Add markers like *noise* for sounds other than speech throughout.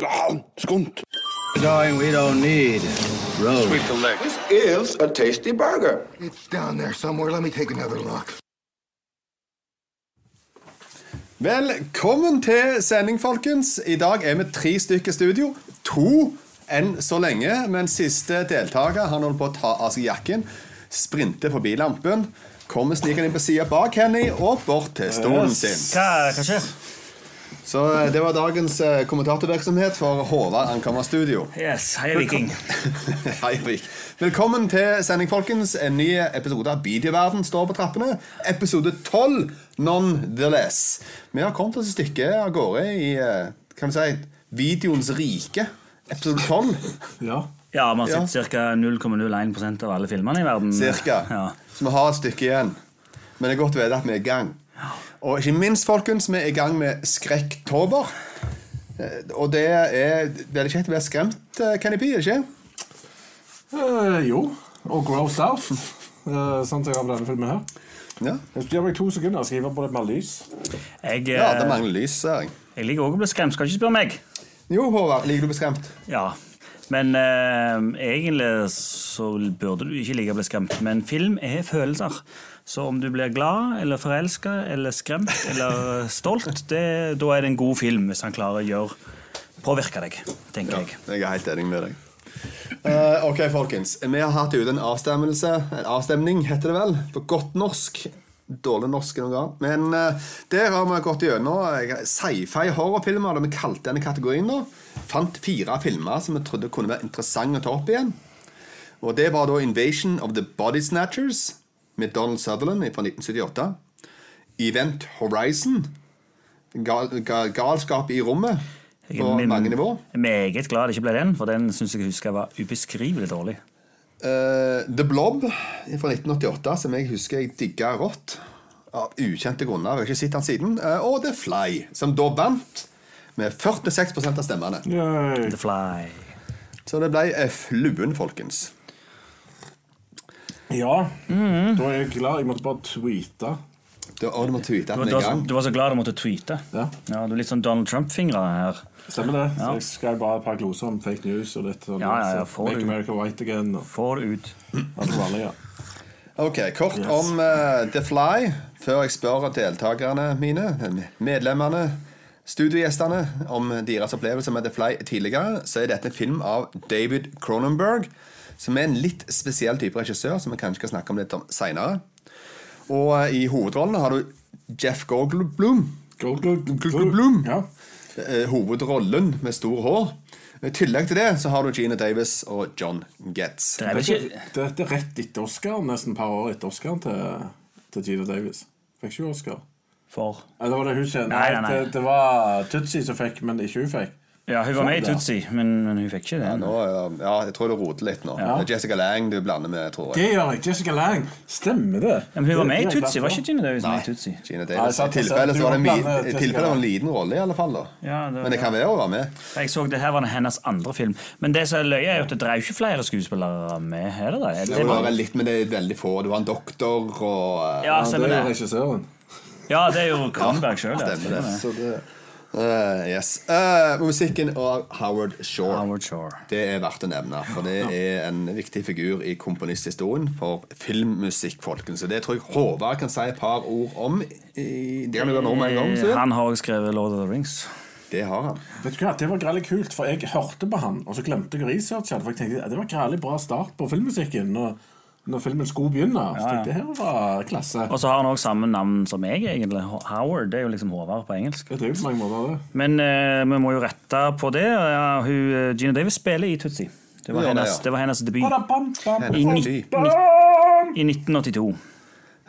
Skunt. Darling, we don't need roads. This is a tasty burger. It's down there somewhere. Let me take another look. Velkommen til sending, folkens. I dag er vi tre stykker studio. To enn så lenge, men siste deltaker han holder på å ta av seg jakken, sprinter forbi lampen, kommer snikende inn på sida bak Henny og bort til stolen sin. Hva, hva skjer? Så eh, det var dagens eh, kommentatorvirksomhet for Håvard Ankammer Studio. Yes, hei, Viking. *laughs* Hei, Vik. Velkommen til sending, folkens. En ny episode av Videoverden står på trappene. Episode 12, nonetheless. Vi har kommet oss et stykke av gårde i eh, kan du si, videoens rike. Episode 12, *laughs* Ja. Ja, vi har sett ca. 0,01% av alle filmene i verden. cirka. Ja. Så vi har et stykke igjen. Men det er godt å vite at vi er i gang. Og ikke minst, folkens, vi er i gang med Skrekktober. Eh, Og det er veldig kjekt å være skremt, eh, Kenny P, ikke? Uh, jo. Og gross out. Uh, sånn som jeg har denne filmen her. Ja, du skal gi meg to sekunder og skrive på litt mer lys. Jeg, ja det mangler lys, ser jeg. jeg liker også å bli skremt. Skal ikke spørre meg. Jo, Håvard, liker du å bli skremt? Ja. Men uh, egentlig så burde du ikke like å bli skremt. Men film er følelser. Så om du blir glad eller forelska eller skremt eller stolt, det, da er det en god film hvis han klarer å gjøre påvirke deg, tenker jeg. Jeg er helt enig med deg. Uh, ok, folkens. Vi har hatt ute en avstemmelse. En avstemning, heter det vel. På godt norsk. Dårlig norsk noen gang. Men uh, der har vi gått gjennom eh, sci-fi horrorfilmer. Det vi kalte denne kategorien nå. Fant fire filmer som vi trodde kunne være interessante å ta opp igjen. Og det var da 'Invasion of the Body Snatchers' med Donald Sutherland fra 1978. Event Horizon. Gal, gal, galskap i rommet. På er mange nivåer. meget glad det ikke ble den, for den syns jeg husker var ubeskrivelig dårlig. Uh, The Blob fra 1988, som jeg husker jeg digga rått. Av ukjente grunner. Jeg har ikke sett den siden. Uh, og The Fly, som da vant med 46% av stemmene. Yay. The Fly. Så det ble fluen, folkens. Ja. Da er jeg glad. Jeg måtte bare tweete. Du, å, du må tweete Du, du, var, du var så glad du måtte tweete. Ja. Ja, Du er litt sånn Donald Trump-fingre her. Stemmer det. Så jeg skrev bare et par gloser om fake news og litt sånn. Ja, ja, ja, får Make America White Again og Få det ut. alt det vanlige. Ok, Kort om uh, The Fly, før jeg spør deltakerne mine, medlemmene, studiogjestene, om deres opplevelse med The Fly tidligere, så er dette en film av David Cronenberg, som er en litt spesiell type regissør, som vi kanskje skal snakke om litt om seinere. Og eh, i hovedrollene har du Jeff Goldblum. Gold, gold, Goldblum. Ja. eh, hovedrollen med stor hår. I tillegg til det så har du Gina Davis og John Getz. Det er ikke dette er rett etter Oscar, nesten et par år etter Oscar til, til Gina Davis. Fikk ikke hun Oscar? for Eller var det hun kjente? Nei, nei, nei. Det, det var Tutsi som fikk, men ikke hun fikk. Ja, hun var med i Tootsie. Tutsi, men, men hun fikk ikke det. Nå, ja, ja, jeg tror du roter litt nå. Ja. Det er Jessica Lang du blander med, tror jeg. Det gjør jeg. Jessica Lang. Stemmer det? Ja, men hun var med i Tutsi, var ikke Gina Davis med i Tutsi? Gina Davis. I tilfelle så var det var en liten rolle, i alle fall. da Ja, det- Men det kan være å være med. Jeg så det her var hennes andre film. Men det som er løye, er jo at det drev ikke flere skuespillere med. Er det det? Det det var var, litt, men det er veldig få. Du har en doktor og eh, ja, Ja, det stemmer er det. regissøren. Ja, det er jo Kramberg sjøl. stemmer det. Eh, Yes. Uh, musikken av Howard Shore. Howard Shore. Det er verdt å nevne, for det er en viktig figur i komponisthistorien for filmmusikk, folkens. Så det tror jeg Håvard kan si et par ord om. I, det kan du gjøre nå med en gang. Så. Han har også skrevet Lord of the Rings. Det har han. Vet du hva, Det var greit kult, for jeg hørte på han, og så glemte jeg å researche det. For jeg tenkte det var greit bra start på filmmusikken når, når filmen skulle begynne. Ja, ja. det her var klasse. Og så har han også samme navn som meg, egentlig. Howard. Det er jo liksom Håvard på engelsk. Det er jo på mange måter det. Men uh, vi må jo rette på det. Ja, hun, eh, Gina Davis spiller i Tutsi. Det var Ja, hennes, ja. det var hennes debut i, ni, i 1982.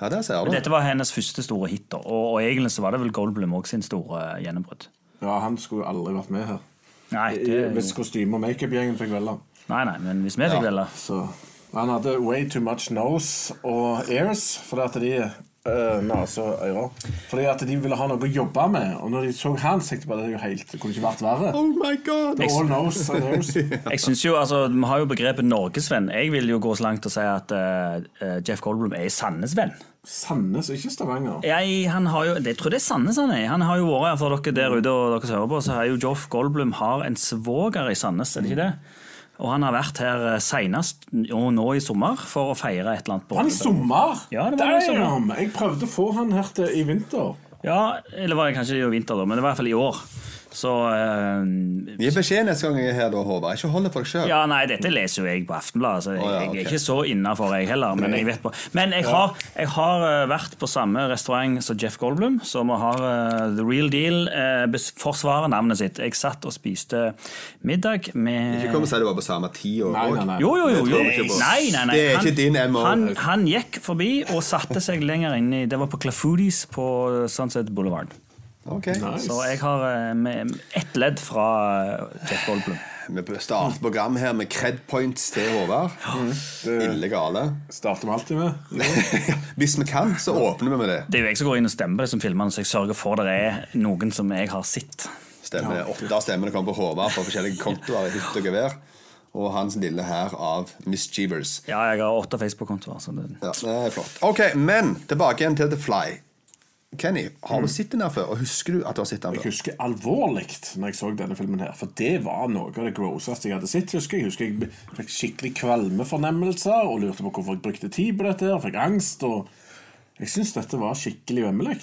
Ja, det ser du. Dette var hennes første store hit. Og, og egentlig så var det vel Goldblum også sin store eh, gjennombrudd. Ja, han skulle jo aldri vært med her. Nei, det, Hvis kostyme- og makeup-gjengen fikk velge. nei, nei, men hvis vi fikk velge Så han hadde way too much nose og ears, fordi at de uh, nase og ører. Fordi at de ville ha noe å jobbe med. Og når de så han, tenkte jeg det er jo helt Det kunne ikke vært verre. Oh my god! The all knows and knows. *laughs* Jeg synes jo, altså, Vi har jo begrepet norgesvenn. Jeg vil jo gå så langt og si at eh, Jeff Goldblum er Sandnes-venn. Sandnes, ikke Stavanger. Jeg, han har jo, jeg tror det er Sandnes han er. Han har jo vært, For dere der ute og dere som hører på, så har jo Joff Goldblum har en svoger i Sandnes, er det ikke det? Og han har vært her seinest senest og nå i sommer for å feire et eller annet. Han i sommer! Ja, det var. Damn! Jeg prøvde å få han her til i vinter. Ja, eller var det kanskje i vinter, da, men det var i hvert fall i år. Så uh, Gi beskjed neste gang jeg er her, da, Håvard. Ikke hold det for deg sjøl. Ja, nei, dette leser jo jeg på Aftenbladet, så jeg, oh, ja, jeg er ikke så innafor, jeg heller. Men jeg vet på Men jeg har, jeg har eh, vært på samme restaurant som Jeff Goldblum, som har uh, The Real Deal uh, forsvarer navnet sitt. Jeg satt og spiste middag med Ikke kom og si du var på samme tid. Og, Nei, nei, nei. Jo, jo, jo. Det jo. Nei, nei, nei. Det er ikke din MO. Han, han gikk forbi og satte seg lenger inn i Det var på Clafoodies på Sunset Boulevard. Ok. Nice. Så jeg har eh, ett ledd fra eh, Jeff Goldblum. Vi starter program her med cred points til Håvard. Illegale. Starter vi alltid med. *laughs* Hvis vi kan, så åpner vi med det. Det er jo jeg som går inn og stemmer det som filmene, så jeg sørger for det er noen som jeg har sett. Stemmer det. Åtte av stemmene kommer på Håvard på forskjellige kontoer i hytt og gevær. Og hans lille hær av mischievers. Ja, jeg har åtte Facebook-kontoer. det... Ja, det er flott. Ok, men tilbake igjen til The Fly. Kenny, har du sett den her før? Og husker du at du har sett den Jeg husker alvorlig når jeg så denne filmen her, for det var noe av det grosseste jeg hadde sett. husker Jeg husker jeg fikk skikkelig kvalmefornemmelser og lurte på hvorfor jeg brukte tid på dette. her, Fikk angst. og Jeg syns dette var skikkelig vemmelig.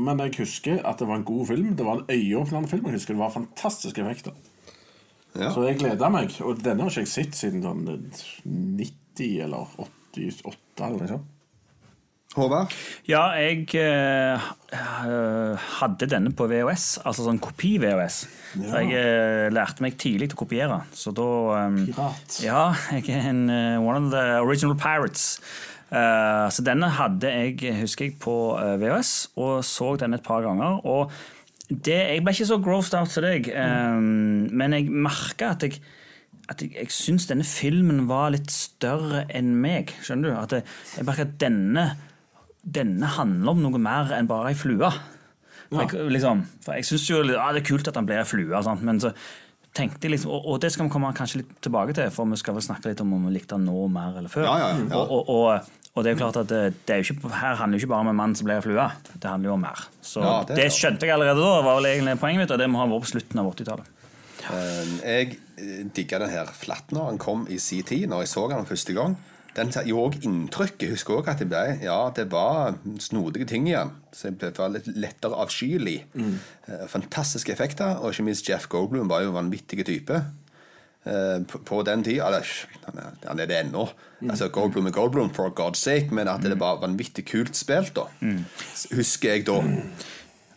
Men jeg husker at det var en god film. Det var en øyeåpnende film. Jeg husker det var fantastiske effekter. Ja. Så jeg gleda meg. Og denne har ikke jeg sett siden sånn 90 eller 88 eller noe sånt. Håvard? Ja, jeg eh, eh, hadde denne på VHS, altså sånn kopi-VHS. Så jeg eh, lærte meg tidlig til å kopiere. Så da eh, Pirat. Ja, jeg er en uh, one of the original pirates. Uh, så denne hadde jeg, husker jeg, på uh, VHS, og så den et par ganger. Og det, jeg ble ikke så grossed out som deg, eh, men jeg merka at jeg at jeg, jeg syns denne filmen var litt større enn meg. Skjønner du? At jeg, jeg merker at denne, denne handler om noe mer enn bare ei flue. For jeg, liksom, for jeg syns jo ja, det er kult at han blir ei flue, sant? men så tenkte jeg liksom, og, og det skal vi komme kanskje litt tilbake til, for vi skal vel snakke litt om om vi likte han nå mer eller før. Ja, ja, ja. Og, og, og, det er jo klart at det, det er jo ikke, her handler jo ikke bare om en mann som blir ei flue, det handler jo om mer. Så Ja, det det, skjønte jeg allerede da, var vel egentlig poenget mitt, og det må ha vært på slutten av 80-tallet. Eh, Jeg eh, digga den her flatt når han kom i sin tid, når jeg så den første gang. Den gjorde òg inntrykk. Jeg husker også at det ble Ja, det var snodige ting igjen. Så jeg ble litt lettere avskyelig. Mm. Fantastiske effekter, og ikke minst Jeff Goldblum var jo en vanvittig type. Eh, På, på den tida han, er, det ennå. Altså, Goldblum er Goldblum, for God's sake, men at det var vanvittig kult spilt, da. Husker jeg da.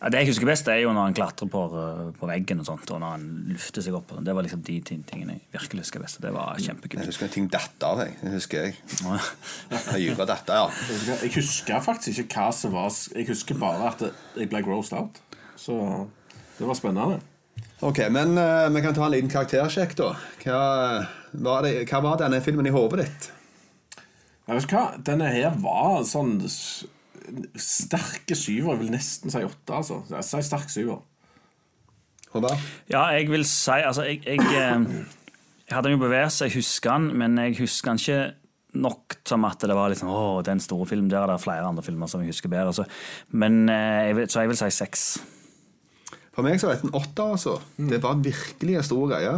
Ja, det jeg husker best, er jo når han klatrer på, uh, på veggen og sånt, og når han lufter seg opp. og sånt. Det var liksom de tingene jeg virkelig husker best. Det var Jeg husker ting datt av, jeg. Det husker jeg. Høyre datt av, ja. Jeg husker faktisk ikke hva som var Jeg husker bare at jeg ble grossed out. Så det var spennende. Ok, men uh, vi kan ta en liten karaktersjekk, da. Hva var, det, hva var denne filmen i hodet ditt? Jeg vet ikke hva, Denne her var sånn sterke syver. Jeg vil nesten si åtte. altså Jeg sier sterk syver. Håvard? Ja, jeg vil si Altså, jeg, jeg, eh, jeg hadde den jo beveget seg, jeg husker den, men jeg husker den ikke nok som at det var liksom Å, den store film. Der er det flere andre filmer som jeg husker bedre. Så, men eh, jeg vil, så jeg vil si seks. For meg så var det en åtter, altså. Det var virkelig en stor greie.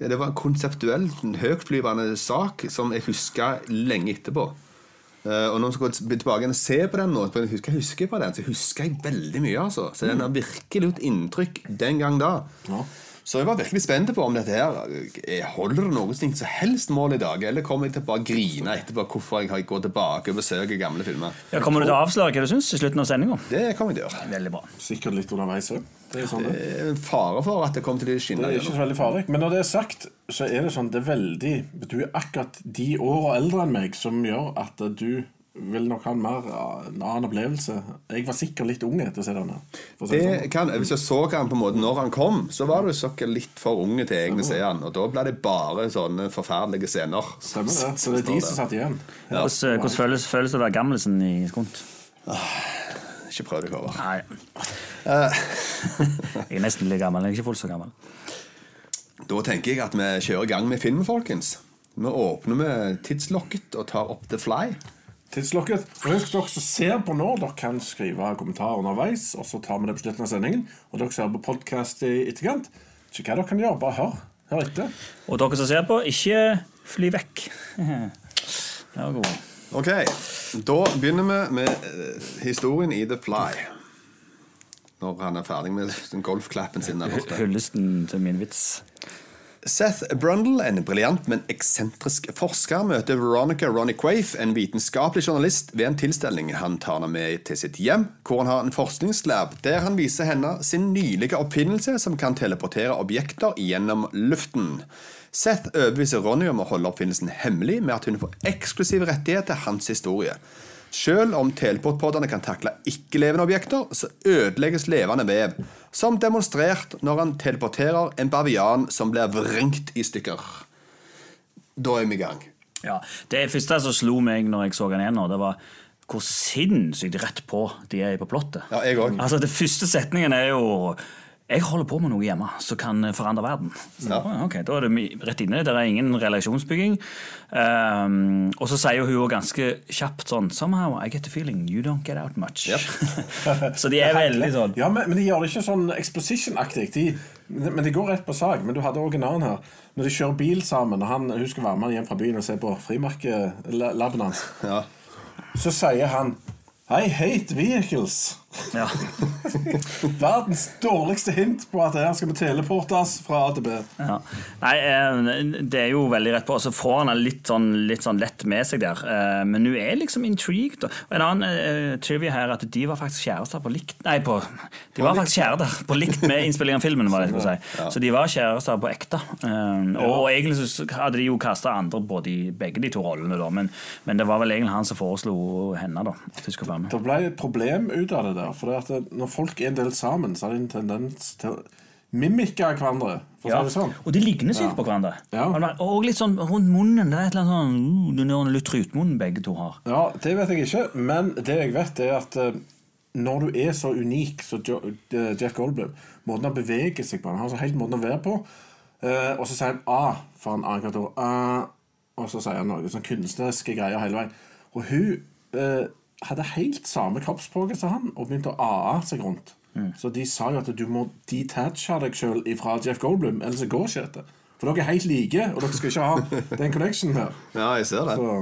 Ja, Det var en konseptuell, en høytflyvende sak som jeg husker lenge etterpå. Eh, og når jeg skal gå tilbake og se på den nå, på den husker, jeg husker på den, så husker jeg veldig mye. altså. Så den har virkelig gjort inntrykk den gang da. Ja. Så jeg var virkelig spent på om dette her eh, holder det noe som helst mål i dag, eller kommer jeg til å bare grine etterpå hvorfor jeg har gått tilbake og besøker gamle filmer. Ja, kommer du til å avsløre hva du syns i slutten av sendinga? Det kommer jeg til å gjøre. Veldig bra. Sikkert litt underveis òg. Det er sånn det. En fare for at det kommer til å skinne Det er ikke så veldig farlig. Men når det er sagt, så er det sånn Det er veldig Du er akkurat de åra eldre enn meg som gjør at du vil nok ha en mer en annen opplevelse. Jeg var sikkert litt ung etter å se denne. Si det sånn. kan, hvis jeg så han på en måte når han kom, så var du sikkert litt for unge til egne seere. Og da ble det bare sånne forferdelige scener. Stemmer det. *laughs* Så det er de som satt igjen. Hvordan, hvordan føles, føles det å være gammelsen i Skunt? Ikke prøv deg over. Nei. *laughs* jeg er nesten litt gammel, jeg er ikke fullt så gammel. Da tenker jeg at vi kjører i gang med filmen, folkens. Vi åpner med tidslokket og tar opp The Fly. Tidslokket. Og husk dere som ser på nå, dere kan skrive kommentarer underveis, og så tar vi det på slutten av sendingen. Og dere ser på podkast i etterkant. Ikke hva dere kan gjøre, bare hør. Hør etter. Og dere som ser på, ikke fly vekk. *laughs* Ja, god. Ok, Da begynner vi med eh, historien i The Fly. Når han er ferdig med den golfklappen sin. der borte. Hyllesten til min vits. Seth Brundle, en briljant, men eksentrisk forsker, møter Veronica Ronny Quaife, en vitenskapelig journalist, ved en tilstelning. Han tar henne med til sitt hjem, hvor han har en forskningslab der han viser henne sin nylige oppfinnelse som kan teleportere objekter gjennom luften. Seth overbeviser Ronny om å holde oppfinnelsen hemmelig med at hun får eksklusiv rettighet til hans historie. Selv om teleportpodene kan takle ikke-levende objekter, så ødelegges levende vev, som demonstrert når han teleporterer en bavian som blir vrengt i stykker. Da er vi i gang. Ja, Det første som slo meg når jeg så den igjen, nå, det var hvor sinnssykt rett på de er på plottet. Ja, jeg også. Altså, Det første setningen er jo jeg holder på med noe hjemme som kan forandre verden. Ja. ok, Da er det rett inne. Det er ingen relasjonsbygging. Um, og så sier hun ganske kjapt sånn Somehow I get the feeling you don't get out much. *laughs* så de er veldig sånn Ja, men, men de gjør det ikke sånn exposition-aktig. De, men de går rett på sak. Men du hadde òg en annen her. Når de kjører bil sammen, og han, hun skal være med hjem fra byen og se på frimerkelaben hans, Ja. så sier han I hate vehicles. Ja. *laughs* Verdens dårligste hint på at her skal vi teleportes fra A til B. Ja. Nei, eh, det er jo veldig rett på. Og så får han det litt sånn, litt sånn lett med seg der. Eh, Men hun er liksom intrigued. Og en annen eh, trivia her er at de var faktisk kjærester på likt Nei, på, de var faktisk kjærester på likt med innspillingen av filmen. Var det si. Så de var kjærester på ekte. Og, og egentlig så hadde de jo kasta andre både i begge de to rollene, da. Men, men det var vel egentlig han som foreslo henne, da. At hun skulle være med. Det ble et problem ut av det der. For det at når folk er en del sammen, så har de en tendens til å mimikke hverandre. For Ja. sånn. Og de ligner sykt på hverandre. Ja. Og litt sånn rundt munnen. Det er et eller annet sånn uh, litt trutmunnen begge to har. Ja, Det vet jeg ikke, men det jeg vet, er at uh, når du er så unik som eh, Jeff Goldblum Måten han beveger seg på Han har så helt måten å være på. eh, og så sier han A for en annen karakter. A, og så sier han noe sånn kunstneriske greier hele veien. Og hun eh, hadde helt samme kroppsspråket som han og begynte å a-a seg rundt. Så de sa jo at du må detache deg sjøl ifra Jeff Goldblum, ellers så går ikke dette. For dere er helt like, og dere skal ikke ha *laughs* den connectionen her. ja, jeg ser det. Så,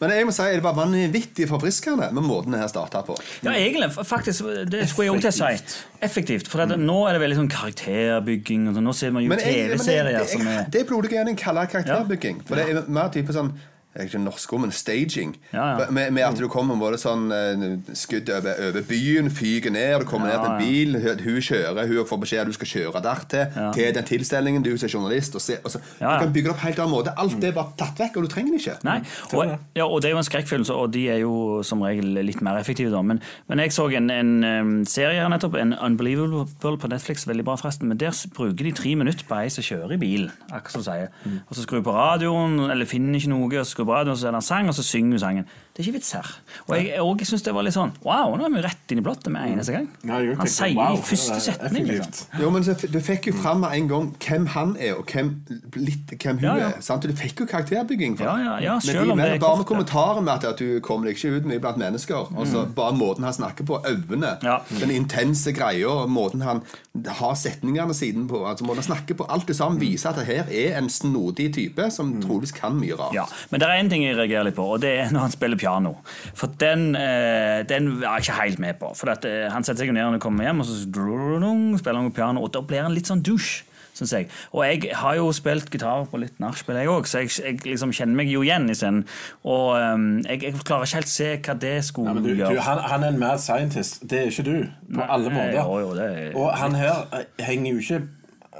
Men jeg må si det var vanvittig forfriskende med måten det her starta på. Ja, egentlig. faktisk, Det skulle jeg òg til å si. Effektivt. For at nå er det veldig sånn karakterbygging. Og sånn. nå ser man jo TV-serier som er Det burde jeg gjerne kalle karakterbygging. For det er mer type sånn er ikke norsk ord, men staging. Ja, ja. Med, med at du kommer både sånn eh, skudd over, over byen, fyker ned, du kommer Ja, ned til en bil, hun hun kjører, hun får beskjed at du skal kjøre dertil, Ja. til den tilstelningen, du som er journalist. Og se, og så, Ja, ja. Du kan bygge det opp helt annen måte. Alt det er bare tatt vekk, og du trenger det ikke. Nei, og, ja, og det er jo en skrekkfilm, så- og de er jo som regel litt mer effektive. da Men, men jeg så en, en serie her nettopp, en Unbelievable på Netflix, veldig bra forresten. Men der bruker de tre minutter på ei som kjører i bilen. akkurat som du sier. Og så skrur på radioen, eller finner ikke noe, og så skrur på radioen, og så er det en sang, og så synger hun sangen. Det er ikke vits her. Og jeg, og jeg syns det var litt sånn Wow, nå er vi rett inn i plottet med eneste gang. Ja, Han tenkte, sier wow, i første setning. Liksom. Jo, men så, Du fikk jo fram med en gang hvem han er, og hvem, litt, hvem hun Ja, ja. er. Sant? Du fikk jo karakterbygging. For. Ja, ja, ja, Men de- om det men er bare med kommentaren med at, at du kommer deg ikke ut mye blant mennesker. Og så Bare måten han snakker på, øynene, Ja. den intense greia, måten han har setningene siden på. Altså Måten han snakker på, Alt det sammen viser at det her er en snodig type som troligvis kan mye rart. Ja, Men det er én ting jeg reagerer litt på, og det er når han spiller piano. For den, eh, den er jeg ikke helt med på. For at, eh, Han setter seg ned når han kommer hjem, og så spiller han på piano, og da blir han litt sånn douche. Synes jeg. Og jeg har jo spilt gitar på litt nachspiel, jeg òg, så jeg, jeg liksom kjenner meg jo igjen i scenen. Og um, jeg, jeg klarer ikke helt se hva det skulle Ja, du, gjøre. du, han, han er en mad scientist. Det er ikke du. På alle måter. jo, jo, er- Og han her eh, henger jo ikke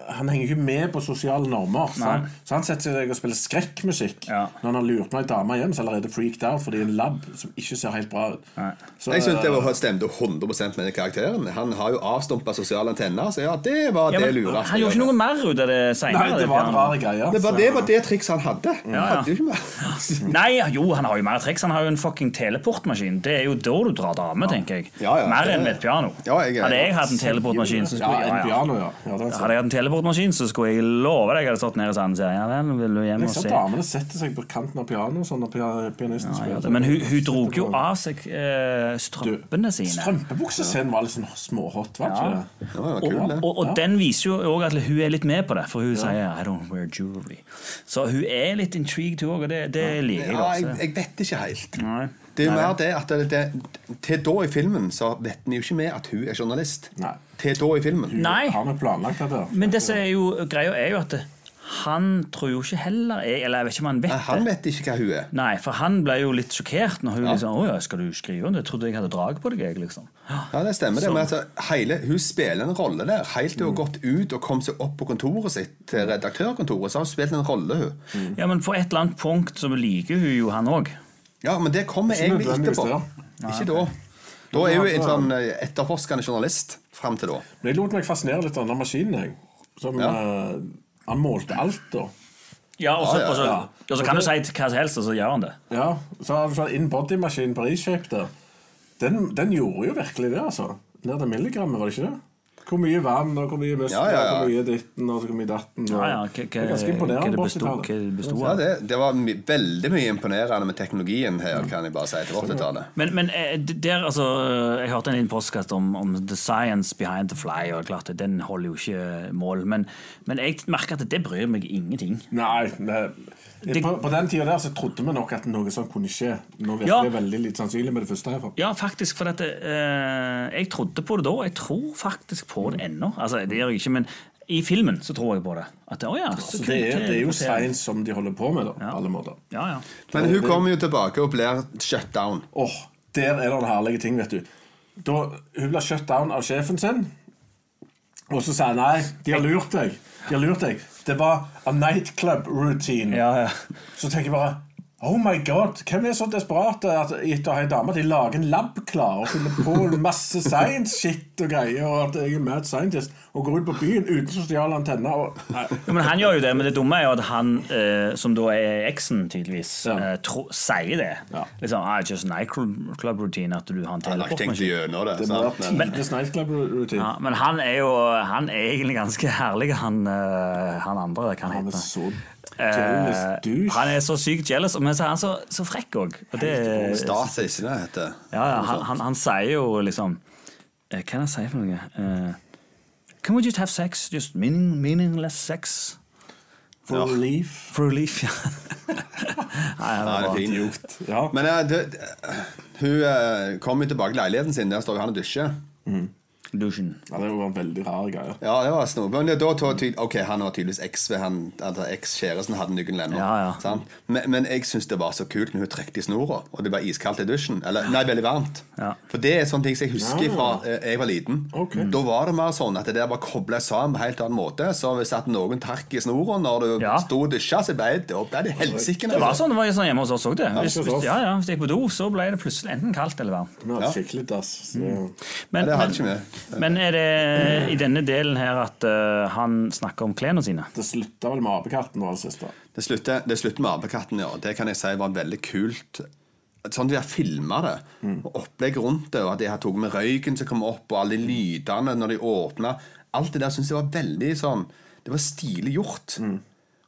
han henger ikke med på sosiale normer. Så han, så han setter seg og spiller skrekkmusikk Ja. når han har lurt med ei dame hjem som er allerede freaked out fordi en lab som ikke ser helt bra ut. Så, Jeg synes det eh, var, stemte 100 med den karakteren. Han har jo avstumpa sosiale antenner, så ja, det var Ja, det men lureste. han gjorde ikke noe mer ut av det Nei, seinere. det var en rar greie. Det var det, var det trikset han hadde. Ja, ja. hadde jo ikke mer. *laughs* Nei, jo, han har jo mer triks. Han har jo en fucking teleportmaskin. Det er jo da du drar dame, tenker jeg. Ja, ja, mer enn med et piano. Ja, jeg hadde jeg hatt en teleportmaskin, så skulle en ja, ja. piano, ja. ja det. Hadde jeg hatt en teleportmaskin, så skulle jeg love deg jeg hadde stått nede og sagt ja vel, vil du hjem og se? damene setter seg på kanten av pianoet sånn når pianisten Ja, spiller. ja, men hun, hun dro jo av seg eh, strømpene sine. Strømpebuksescenen var litt sånn småhot, var ikke Ja. det? Det var Og, kul, det. og, og den viser jo òg at hun er litt med på det, for hun sier I don't wear jewelry. Så hun er litt intrigued, hun òg, og det, det liker jeg. Ja, jeg, jeg vet ikke helt. Nei. Det er jo mer det at det, det, Til da i filmen så vet vi jo ikke med at hun er journalist. Nei. Til da i filmen. Nei. Har vi planlagt det? Men det som er jo greia, er jo at det, han tror jo ikke heller Eller jeg vet ikke om han vet Nei, han det. vet ikke hva hun er. Nei, for han ble jo litt sjokkert når hun liksom Å ja, skal du skrive om det? Jeg trodde jeg hadde drag på deg, jeg, liksom. Ja, det stemmer. det, men altså, hele, Hun spiller en rolle der. Helt til hun har gått ut og kom seg opp på kontoret sitt, til redaktørkontoret, så har hun spilt en rolle. hun. Ja, men på et eller annet punkt så liker hun jo han òg. Ja, Men det kommer jeg egentlig etterpå. etterpå. Ikke da. Da er hun en sånn eh, etterforskende journalist fram til da. Men jeg lot meg fascinere litt av denne maskinen. Jeg. Som, Ja. uh, han målte alt, da. Ja, og så Ja, ja, og så- ja. og så kan du si hva som helst, og så gjør han det. Ja, Så har du sånn inbody-maskin på Reshape der. Den, den gjorde jo virkelig det, altså. Ned til milligrammet, var det ikke det? Hvor mye vann, og hvor mye muskler, Ja, ja, ja. hvor mye ditten og hvor mye datten. Og... Ja, ja, hva, det hva, er ganske hva imponerende. bestod, hva det Ja, det, det var my veldig mye imponerende med teknologien her, kan jeg bare si, til 80-tallet. Men, men eh, der, altså, jeg hørte en liten postkast om, om The Science Behind the Fly, og klart den holder jo ikke mål. Men, men jeg merker at det bryr meg ingenting. Nei, det, Det- på, på den tida der så trodde vi nok at noe sånt kunne skje. Nå virker Ja. det veldig litt sannsynlig med det første her. Ja, faktisk, for at eh, jeg trodde på det da, og jeg tror faktisk på det ennå. Altså, det gjør jeg ikke, men i filmen så tror jeg på det. At, oh ja, så Så det er, det er jo science som de holder på med, da. Ja. På alle måter. Ja, ja. Men hun kommer jo tilbake og blir shut down. Åh, der er det en herlige ting, vet du. Da, hun blir shut down av sjefen sin, og så sier han nei, de har lurt deg. De har lurt deg. Det var a nightclub routine. ja, ja. Så tenker jeg bare Oh my god, Hvem er så desperate at etter å ha ei dame de lager en lab klar og finner på masse science-shit og greier, og at jeg er mad scientist, og går ut på byen uten sosiale antenner og Nei. Ja, men han gjør jo det, men det dumme er jo at han, eh, som da er eksen, tydeligvis, Ja. eh, tro, sier det. Ja. Liksom, ah, just nightclub club routine, at du har en Han har ikke tenkt teleportmaskin. gjennom det. Det sant? Men, tidenes. Ja, men han er jo han er egentlig ganske herlig, han, uh, han andre. Kan Han er hete. så Eh, han er så sykt jealous, men så er han så, så frekk òg. Stas, heter. Ja, ja, han, han, han sier jo liksom eh, Hva er det han sier for noe? Eh, Can we just have sex? Just meaning, meaningless sex? For relief. For relief, ja. *laughs* Nei, Ja, det er var er fin gjort. Ja. Men eh, det, hun uh, kommer tilbake til leiligheten sin. Der står jo han og dusjer. Dusjen. ja, det var en veldig rar greie. Ja, det var snor Men da tydelig- Ok, han var tydeligvis eks ved han altså Eks-kjæresten hadde nøkkelen ennå. Ja, ja. Men, men jeg syns det var så kult når hun trekte i snora, og det var iskaldt i dusjen. Eller nei, veldig varmt. Ja. For det er sånne ting som jeg husker Ja. fra eh, jeg var liten. Ok. Da var det mer sånn at det der var kobla sammen på en helt annen måte. Så hvis at noen trakk i snora når du Ja. sto og dusja, så ble det, ble det helsike. Det var sånn det var sånn hjemme hos oss òg. Hvis, hos hvis, ja, ja, hvis jeg gikk på do, så ble det plutselig enten kaldt eller varmt. Vi hadde skikkelig dass. Så. Men, Ja, det hadde ikke vi. Men er det i denne delen her at uh, han snakker om klærne sine? Det slutta vel med apekatten vår det. Det slutter, det slutter med apekatten, ja. Det kan jeg si var veldig kult. Sånn de har filma det, og opplegget rundt det, og at de har tatt med røyken som kom opp, og alle de lydene når de åpna. Alt det der syns jeg var veldig sånn Det var stilig gjort.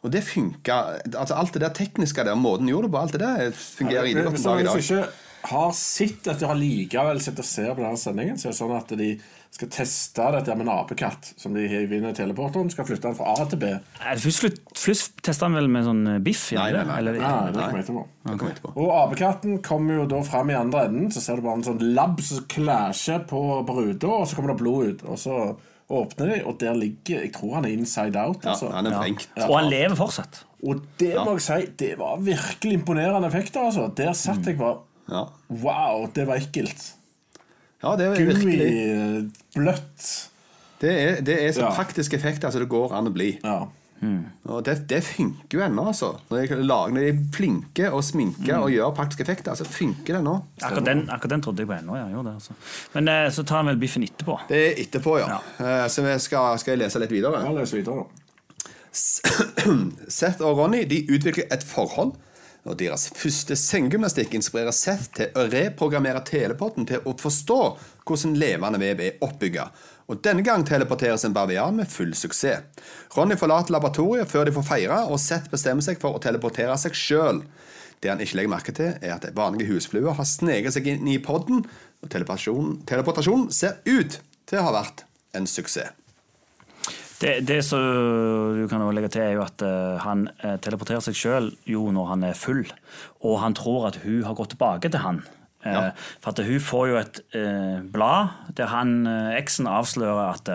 Og det funka. Altså, alt det der tekniske der, måten gjorde det på, alt det der fungerer ja, godt hvis dag i du ikke har sett at de har likevel sitter og ser på denne sendingen, så er det sånn at de skal teste dette med en apekatt som de hiver inn i teleporteren, skal flytte den fra A til B. Først, først testa han vel med sånn eh, biff? Nei, nei, det? nei. Eller- Nei, det Nei. kommer jeg etterpå. Det kommer etterpå. Og apekatten kommer jo da fram i andre enden. Så ser du bare en sånn labb som klasjer på, på ruta, og så kommer det blod ut. Og så åpner de, og der ligger Jeg tror han er inside out. Ja, Altså. han er ja. Og han lever fortsatt. Og det må jeg si, det var virkelig imponerende effekter. Altså. Der satt jeg bare Wow, det var ekkelt. Ja, det er Gummi, virkelig bløtt. Det er, det er så Ja. praktisk effekt altså, det går an å bli. Ja. Og det, det funker jo ennå, altså. Når, jeg lager, når de er flinke og sminke og gjør praktiske effekter, så funker det nå. Akkurat den, akkurat den trodde jeg på ennå. Ja, gjorde det, altså. Men eh, så tar han vel biffen etterpå. Det er etterpå, ja. Eh, Så vi skal, skal jeg lese litt videre? Ja, Les videre, da. *clears throat* Seth og Ronny de utvikler et forhold. Og Deres første senggymnastikk inspirerer Seth til å reprogrammere telepotten til å forstå hvordan levende vev er oppbygga. Og Denne gang teleporteres en bavian med full suksess. Ronny forlater laboratoriet før de får feire, og Seth bestemmer seg for å teleportere seg sjøl. Det han ikke legger merke til, er at vanlige husflue har sneget seg inn i podden, og teleportasjonen teleportasjon ser ut til å ha vært en suksess. Det, det som du kan legge til, er jo at eh, han eh, teleporterer seg sjøl når han er full, og han tror at hun har gått tilbake til han. Eh, For at hun får jo et eh, blad der han, eksen avslører at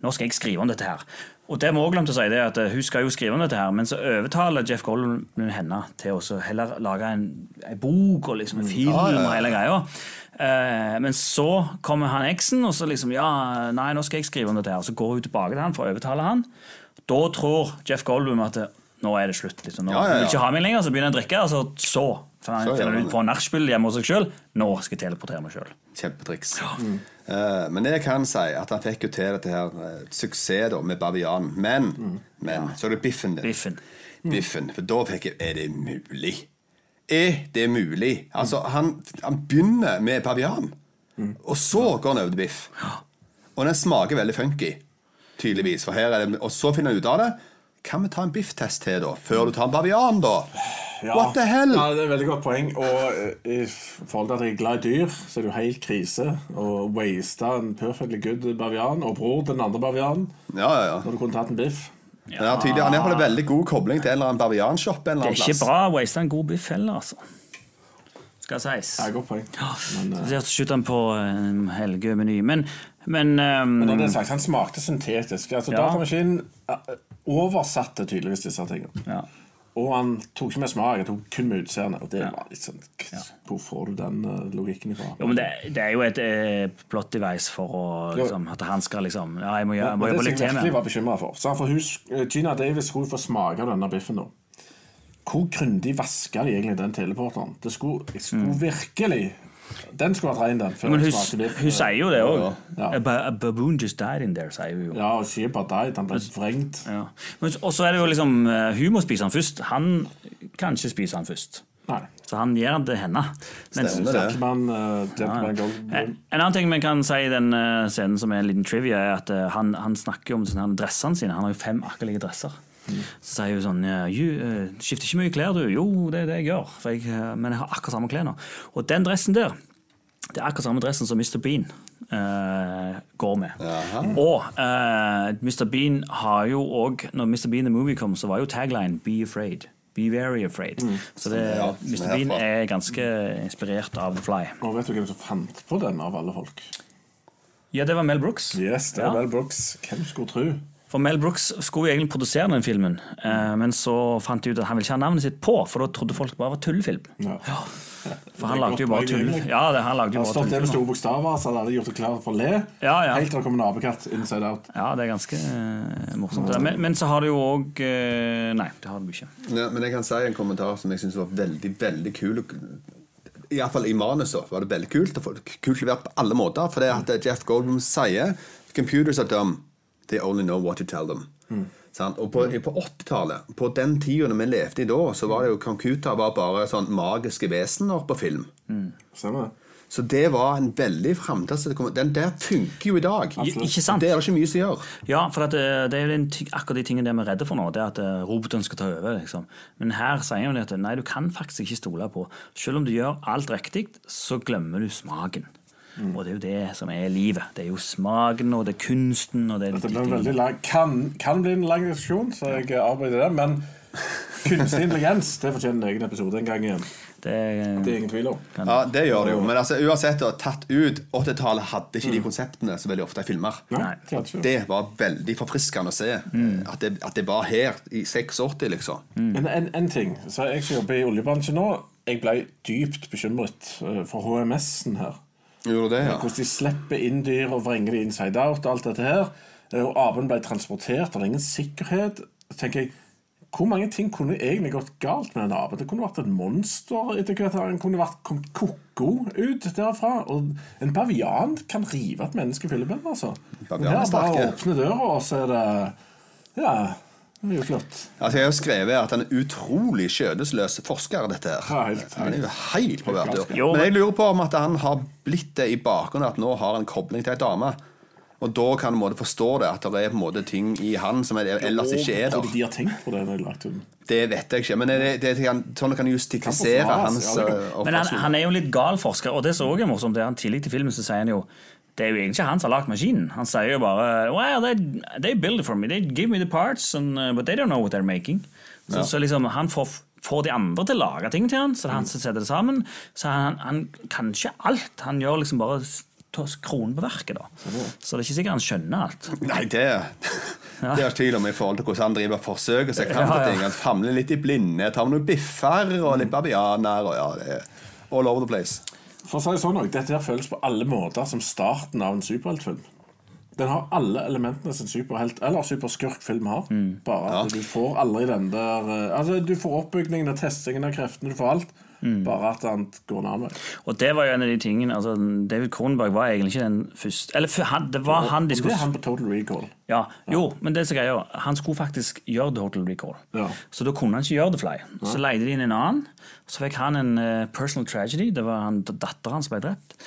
nå skal jeg skrive om dette her. Og det må også glemte å si det at eh, Hun skal jo skrive om dette, her, men så overtaler Jeff Goldblum henne til å heller lage en, en bok og liksom en film Ja, ja, ja. og hele greia. Eh, men så kommer han eksen og så liksom Ja, nei, nå skal jeg skrive om dette her. Så går hun tilbake til han for å overtale han. Da tror Jeff Goldblum at det, nå er det slutt. Liksom. Nå Ja, ja, ja. vil ikke ha meg lenger, så begynner han å drikke. Altså, så Så finner han ut på nachspiel hjemme hos seg sjøl. Nå skal jeg teleportere meg sjøl. Kjempetriks. Eh, men jeg kan si at han fikk jo til dette her eh, suksess da, med bavianen. Men, men så er det biffen din. Biffen. Biffen. For da fikk jeg Er det mulig? Er det mulig? Altså, han, han begynner med bavian, og så går han over til biff. Og den smaker veldig funky, tydeligvis. For her er det, og så finner han ut av det. Kan vi ta en bifftest til, da? Før du tar en bavian, da? What the hell? Ja, Det er et veldig godt poeng. Og eh, i forhold til at jeg er glad i dyr, så er det jo helt krise å waste en perfectly good bavian og bror den andre bavianen Ja, ja, ja. når du kunne tatt en biff. Ja. han, tydelig, han har en veldig god kobling til en eller annen bavianshop. Det er plass. ikke bra å waste en god biff heller, altså. Skal sies. Ja, godt poeng. Men, eh, Så Skyte den på en helgemeny. Men, men, um, men det er sagt, han smakte syntetisk. Altså, Ja. Datamaskinen eh, oversatte tydeligvis disse tingene. ja. Og han tok ikke med smak, han tok kun med utseende. Og det Ja. var litt sånn Hvor får du den eh, logikken ifra? Jo, men det, det er jo et eh, plot device for å liksom, at han skal liksom Ja, jeg må, gjøre, det litt som jeg til virkelig med var bekymret for. Så for hus, eh, Gina Davis skulle få smake av denne biffen. nå. Hvor grundig vaska de egentlig den teleporteren? Det skulle, skulle mm. virkelig Den skulle vært rein, den. Før. Men hun, sier jo det òg. Ja. A, a baboon just died in there, sier hun jo. Ja, og skipet died. Han ble vrengt. Ja. Og så er det jo liksom eh, Hun må spise han først. Han kan ikke spise han først. Nei. Så han gir han til henne. Mens, Stemmer det. Man, uh, ja. En en annen ting vi kan si i den eh, scenen som er en liten trivia, er at uh, han, han snakker om sånne dressene sine. Han har jo fem akkurat dresser. Så sier hun sånn Du eh, Skifter ikke mye klær, du? Jo, det er det jeg gjør. For jeg, eh, men jeg har akkurat samme klær nå. Og den dressen der, det er akkurat samme dressen som Mr. Bean uh, går med. Og uh, Mr. Bean har jo òg Når Mr. Bean the Movie kom, så var jo tagline 'Be afraid'. Be very afraid. Så det, Ja, Mr. Bean er ganske inspirert av The Fly. Og vet du hvem som fant på den, av alle folk? Ja, det var Mel Brooks. Yes, det var Ja. Mel Brooks. Hvem skulle tro? For Mel Brooks skulle jo egentlig produsere den filmen, eh, men så fant de ut at han ville ikke ha navnet sitt på, for da trodde folk bare var tullefilm. Ja. For han lagde jo bare tull. Ja, det, han lagde jo bare det med store bokstaver, så hadde alle gjort det klart for å le. Ja, ja. Helt til det kom en apekatt inside out. Ja, det er ganske eh, morsomt. Men, men så har det jo òg Nei, det har det ikke. Ja, men jeg kan si en kommentar som jeg syns var veldig, veldig kul. Iallfall i manuset var det veldig kult. Kult levert på alle måter. For det at Jeff Goldblum sier Computers are dumb. They only know what you tell them. Sant? Og på, på 80-tallet, på den tida vi levde i da, så var det jo Kankuta var bare sånn magiske vesener på film. Stemmer det? Så det var en veldig framtids... Den der funker jo i dag. Absolutt. Ikke sant? Det er det ikke mye som gjør. Ja, for at det, det er akkurat de tingene vi er redde for nå. Det er at eh, roboten skal ta over. liksom. Men her sier vi at nei, du kan faktisk ikke stole på. Selv om du gjør alt riktig, så glemmer du smaken. Og det er jo det som er livet. Det er jo smaken, og det er kunsten og det Dette blir veldig lang, kan, kan bli en lang diskusjon, så jeg arbeider det. Men kunstig intelligens det fortjener en egen episode en gang igjen. det er, Det er ingen tvil om. Ja, det gjør det jo. Men altså, uansett, da, tatt ut 80-tallet hadde ikke de konseptene så veldig ofte i filmer. Nei, det var veldig forfriskende å se. At, det, at det var her i 86, liksom. Mm. en, en ting, så Jeg som jobber i oljebransjen nå, jeg ble dypt bekymret eh, for HMS-en her. Gjorde det, ja? Hvordan de slipper inn dyr og vrenger de inside out og alt dette her. eh, og apen ble transportert, og det er ingen sikkerhet. Så tenker jeg, Hvor mange ting kunne egentlig gått galt med en apen? Det kunne vært et monster etter hvert. Den kunne vært kommet ko-ko ut derfra. Og en bavian kan rive et menneske i fillebiter, altså. Er Her bare åpne døra, og så er det Ja, det er jo flott. Altså, jeg har skrevet at han er utrolig skjødesløs forsker, dette her. Ja, helt- han er jo helt på hver tur. Men jeg lurer på om at han har blitt det i bakgrunnen, at nå har han kobling til ei dame. Og da kan du måte forstå det, at det er på en måte ting i han som er, ellers ikke er der. de har tenkt på det når de lagt den? Det vet jeg ikke, men det, det, det kan, sånn kan justifisere hans ja, eh, Men han, han er jo litt gal forsker, og det som også er morsomt, det er han tidlig til filmen så sier han jo det er jo egentlig ikke han som har lagd maskinen. Han sier jo bare well, they, they build it for me. They give me the parts, and, uh, but they don't know what they're making. Så, så liksom han får, får de andre til å lage ting til han, så det er han som setter det sammen. Så han, han kan ikke alt. Han gjør liksom bare kronen på verket. da. Så det er ikke sikkert han skjønner alt. Nei, det *laughs* det er tvil om i forhold til hvordan han driver og Så seg fram til Ja, ja. ting. Han famler litt i blinde, tar med noen biffer og litt babianer og ja, all over the place. For å si det sånn også, Dette her føles på alle måter som starten av en superheltfilm. Den har alle elementene som en superhelt eller superskurkfilm har. Bare at du får aldri den der eh, Altså, Du får oppbyggingen og testingen av kreftene, du får alt. Bare at han går nærmere. Og det var jo en av de tingene altså David Kronberg var egentlig ikke den første Eller han, det var han de Det er han på Total Recall. Ja, jo, men det som greia, han skulle faktisk gjøre Total Recall. Ja. Så da kunne han ikke gjøre The Fly. Så leide de inn en annen. Så fikk han en uh, personal tragedy. Det var han, datteren hans ble drept.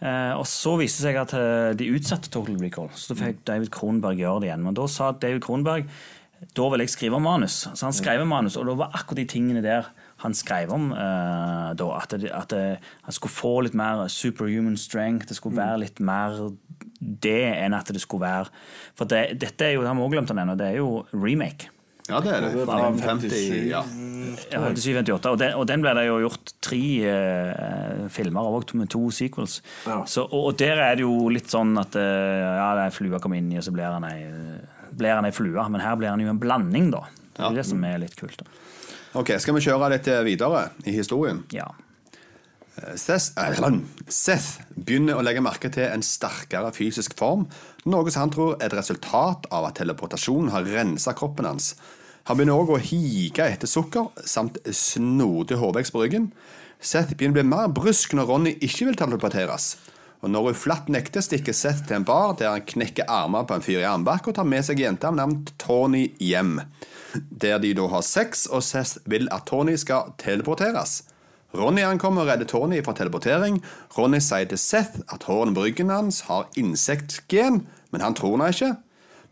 Uh, og så viste det seg at uh, de utsatte Total Recall. Så da fikk David Kronberg gjøre det igjen. Men da sa David Kronberg da vil jeg skrive manus. Så han skrev manus, og det var akkurat de tingene der han skrev om. uh, da, at, det, at det, han skulle få litt mer superhuman strength. Det skulle være litt mer det enn at det skulle være For det, dette er jo, det har vi også glemt å nevne, det er jo remake. Ja, det er det. Fra 57, ja. Ja, 57-58, og, den- og den ble det jo gjort tre uh, filmer av, med to sequels. Ja. Så, og, og der er det jo litt sånn at uh, ja, det er flua kommer inn i, og så blir han ei, blir han ei flue. Men her blir han jo en blanding, da. Det er det som er litt kult. da. Ok, Skal vi kjøre litt videre i historien? Ja. Seth, eh, Seth begynner å legge merke til en sterkere fysisk form, noe som han tror er et resultat av at teleportasjonen har rensa kroppen hans. Han begynner òg å hige etter sukker, samt snodig hårvekst på ryggen. Seth begynner å bli mer brusk når Ronny ikke vil teleporteres. Og når hun flatt nekter, stikker Seth til en bar der han knekker armer på en fyr i armbakke og tar med seg jenta med navn Tony hjem. Der de da har sex, og Seth vil at Tony skal teleporteres. Ronny ankommer og redder Tony fra teleportering. Ronny sier til Seth at hårene på ryggen hans har insektgen, men han tror henne ikke.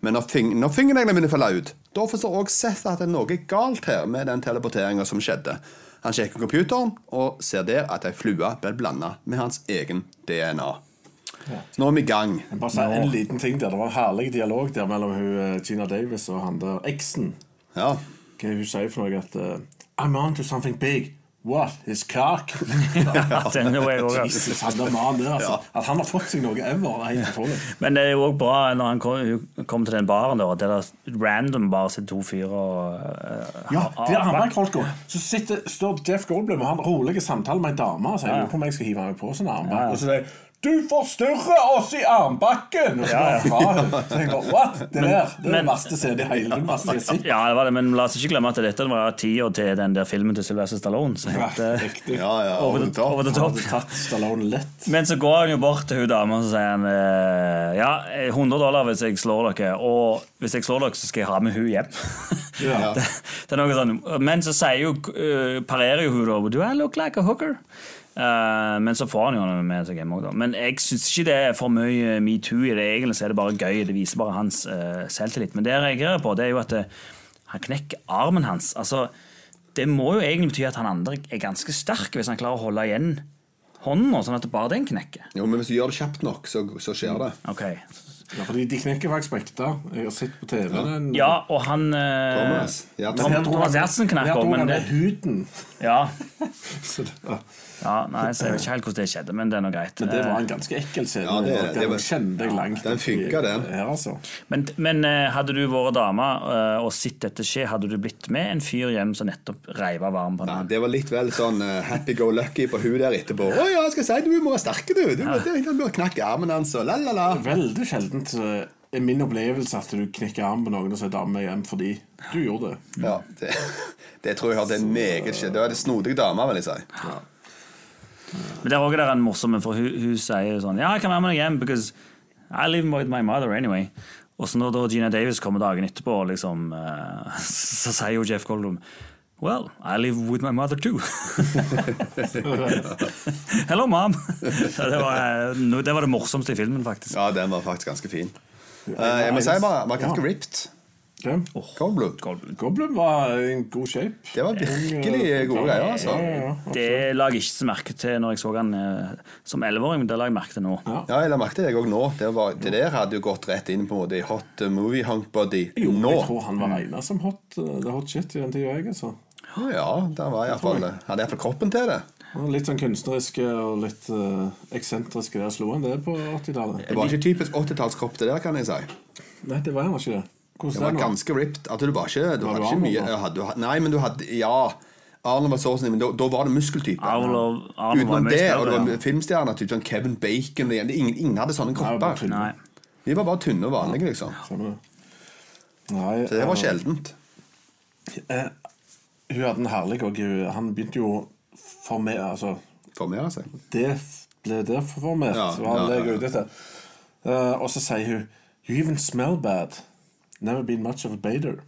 Men når, fing når fingerneglene begynner å falle ut, da forstår også Seth at det er noe galt her med den teleporteringa som skjedde. Han sjekker computeren og ser der at ei flue ble blanda med hans egen DNA. Så nå er vi i gang. Bare si en liten ting der. Det var en herlig dialog der mellom hun, eh, Gina Davis og han der eksen. Ja. Hva hun sier for noe? At uh, I'm on to something big. What? His cock? *laughs* Den er jo også- Jesus, han der mannen der, altså. At han har fått seg noe ever, er helt utrolig. *laughs* Men det er jo også bra når han kom, kom til den baren, der, der det random bare sitter to fyrer og uh, Ja, har- de har- armbåndfolka. Så sitter, står Jeff Goldblum og har en rolig samtale med ei dame og sier Ja. på om jeg skal hive meg på sånn armbånd. Ja, du forstyrrer oss i armbakken! Og så Ja, ja. Så jeg bare, what? Det der det er men- den verste scenen i hele den verste jeg har sett. Ja, det var det, men la oss ikke glemme at dette var tida til den der filmen til Sylvester Stallone. Så Ja, riktig. Ja, ja, Over the, over the Top. hadde tatt Stallone lett. Men så går han jo bort til hun dama og så sier han eh, ja, 100 dollar hvis jeg slår dere, og hvis jeg slår dere, så skal jeg ha med hun hjem. *laughs* Ja. det, det er noe sånn. Men så sier jo, eh, parerer jo hun da Do I look like a hooker? Eh, men så får han jo noe med seg hjemme òg, da. Men jeg syns ikke det er for mye metoo i det. Egentlig så er det bare gøy. Det viser bare hans uh, selvtillit. Men det jeg reagerer på, det er jo at eh, han knekker armen hans. Altså, det må jo egentlig bety at han andre er ganske sterk, hvis han klarer å holde igjen hånda, sånn at det bare den knekker. Jo, men hvis du gjør det kjapt nok, så, så skjer det. Okay. Ja, fordi de knekker faktisk på ekte. Jeg har sett på TV. Den, Ja, og han Thomas. Gjertsen knekker også, men det- er huden. Ja. *laughs* Så det, ja. Ja. Nei, så jeg vet ikke helt hvordan det skjedde, men det er nå greit. Men det var en ganske ekkel scene. Ja, det- det den var- kjente jeg langt den funka, den. Her, altså. Men, men eh, hadde du vært dame eh, og sett dette skje, hadde du blitt med en fyr hjem som nettopp reiv av varmen på Nei, det var litt vel sånn eh, happy go lucky på hun der etterpå. Å ja, jeg skal si du må være sterk, du. Du, ja. du knakk armen hans og la, la, la. Veldig sjeldent er min opplevelse at du knekker armen på noen og sier dame hjem fordi du gjorde det. Ja, det, det tror jeg har hørt er meget skjedd. Det er en snodige dame, vil jeg si. Men der også er det en morsom For hun, hun sier sånn Ja, jeg kan være med deg hjem Because I live with my mother anyway. Og så når da Gina Davis kommer dagen etterpå liksom, uh, *laughs* Så sier jo Jeff Goldblum Well, I live with my mother too. *laughs* Hello mom. *laughs* Det, var, eh, det var det morsomste i filmen faktisk. Ja, den var faktisk ganske fin. Uh, jeg må si bare, var ganske ripped. Ja. Goldblum. Goblin var i en god shape. Det var virkelig gode greier, altså. Ja, ja, ja. Det la jeg ikke så merke til når jeg så han eh, som 11-åring, men det la jeg merke til nå. Ja. Ja, jeg la merke til det òg nå. Det, var, det der hadde jo gått rett inn på en måte i hot movie hunk body Jo, nå. jeg tror han var regna som hot, det hot shit i den tida. jeg, Altså. Ja, der var i hvert fall, hadde iallfall kroppen til det. Litt sånn kunstneriske og litt uh, eksentriske. Der slo han det på 80-tallet. Det var ikke typisk 80-tallskropp, det der, kan jeg si. Nei, det var han ikke. Det Hvordan var det nå? ganske ripped. At du var ikke, du Var hadde du ikke mye ja, hadde, du- Nei, men du hadde Ja. Arnold var sånn, men da, da var det muskeltype. Arnold, Arnold var Utenom det, og det var filmstjerner, typ sånn Kevin Bacon. Ingen, ingen hadde sånne kropper. Nei. De var bare tynne og vanlige, liksom. Nei, Så det var uh, sjeldent. Hun hadde en herlig og Han begynte jo å formere Altså, Formere seg. det ble deformert. Ja, var det jeg ja, er ute etter. Uh, og så sier hun You even smell bad. Never been much of a bader.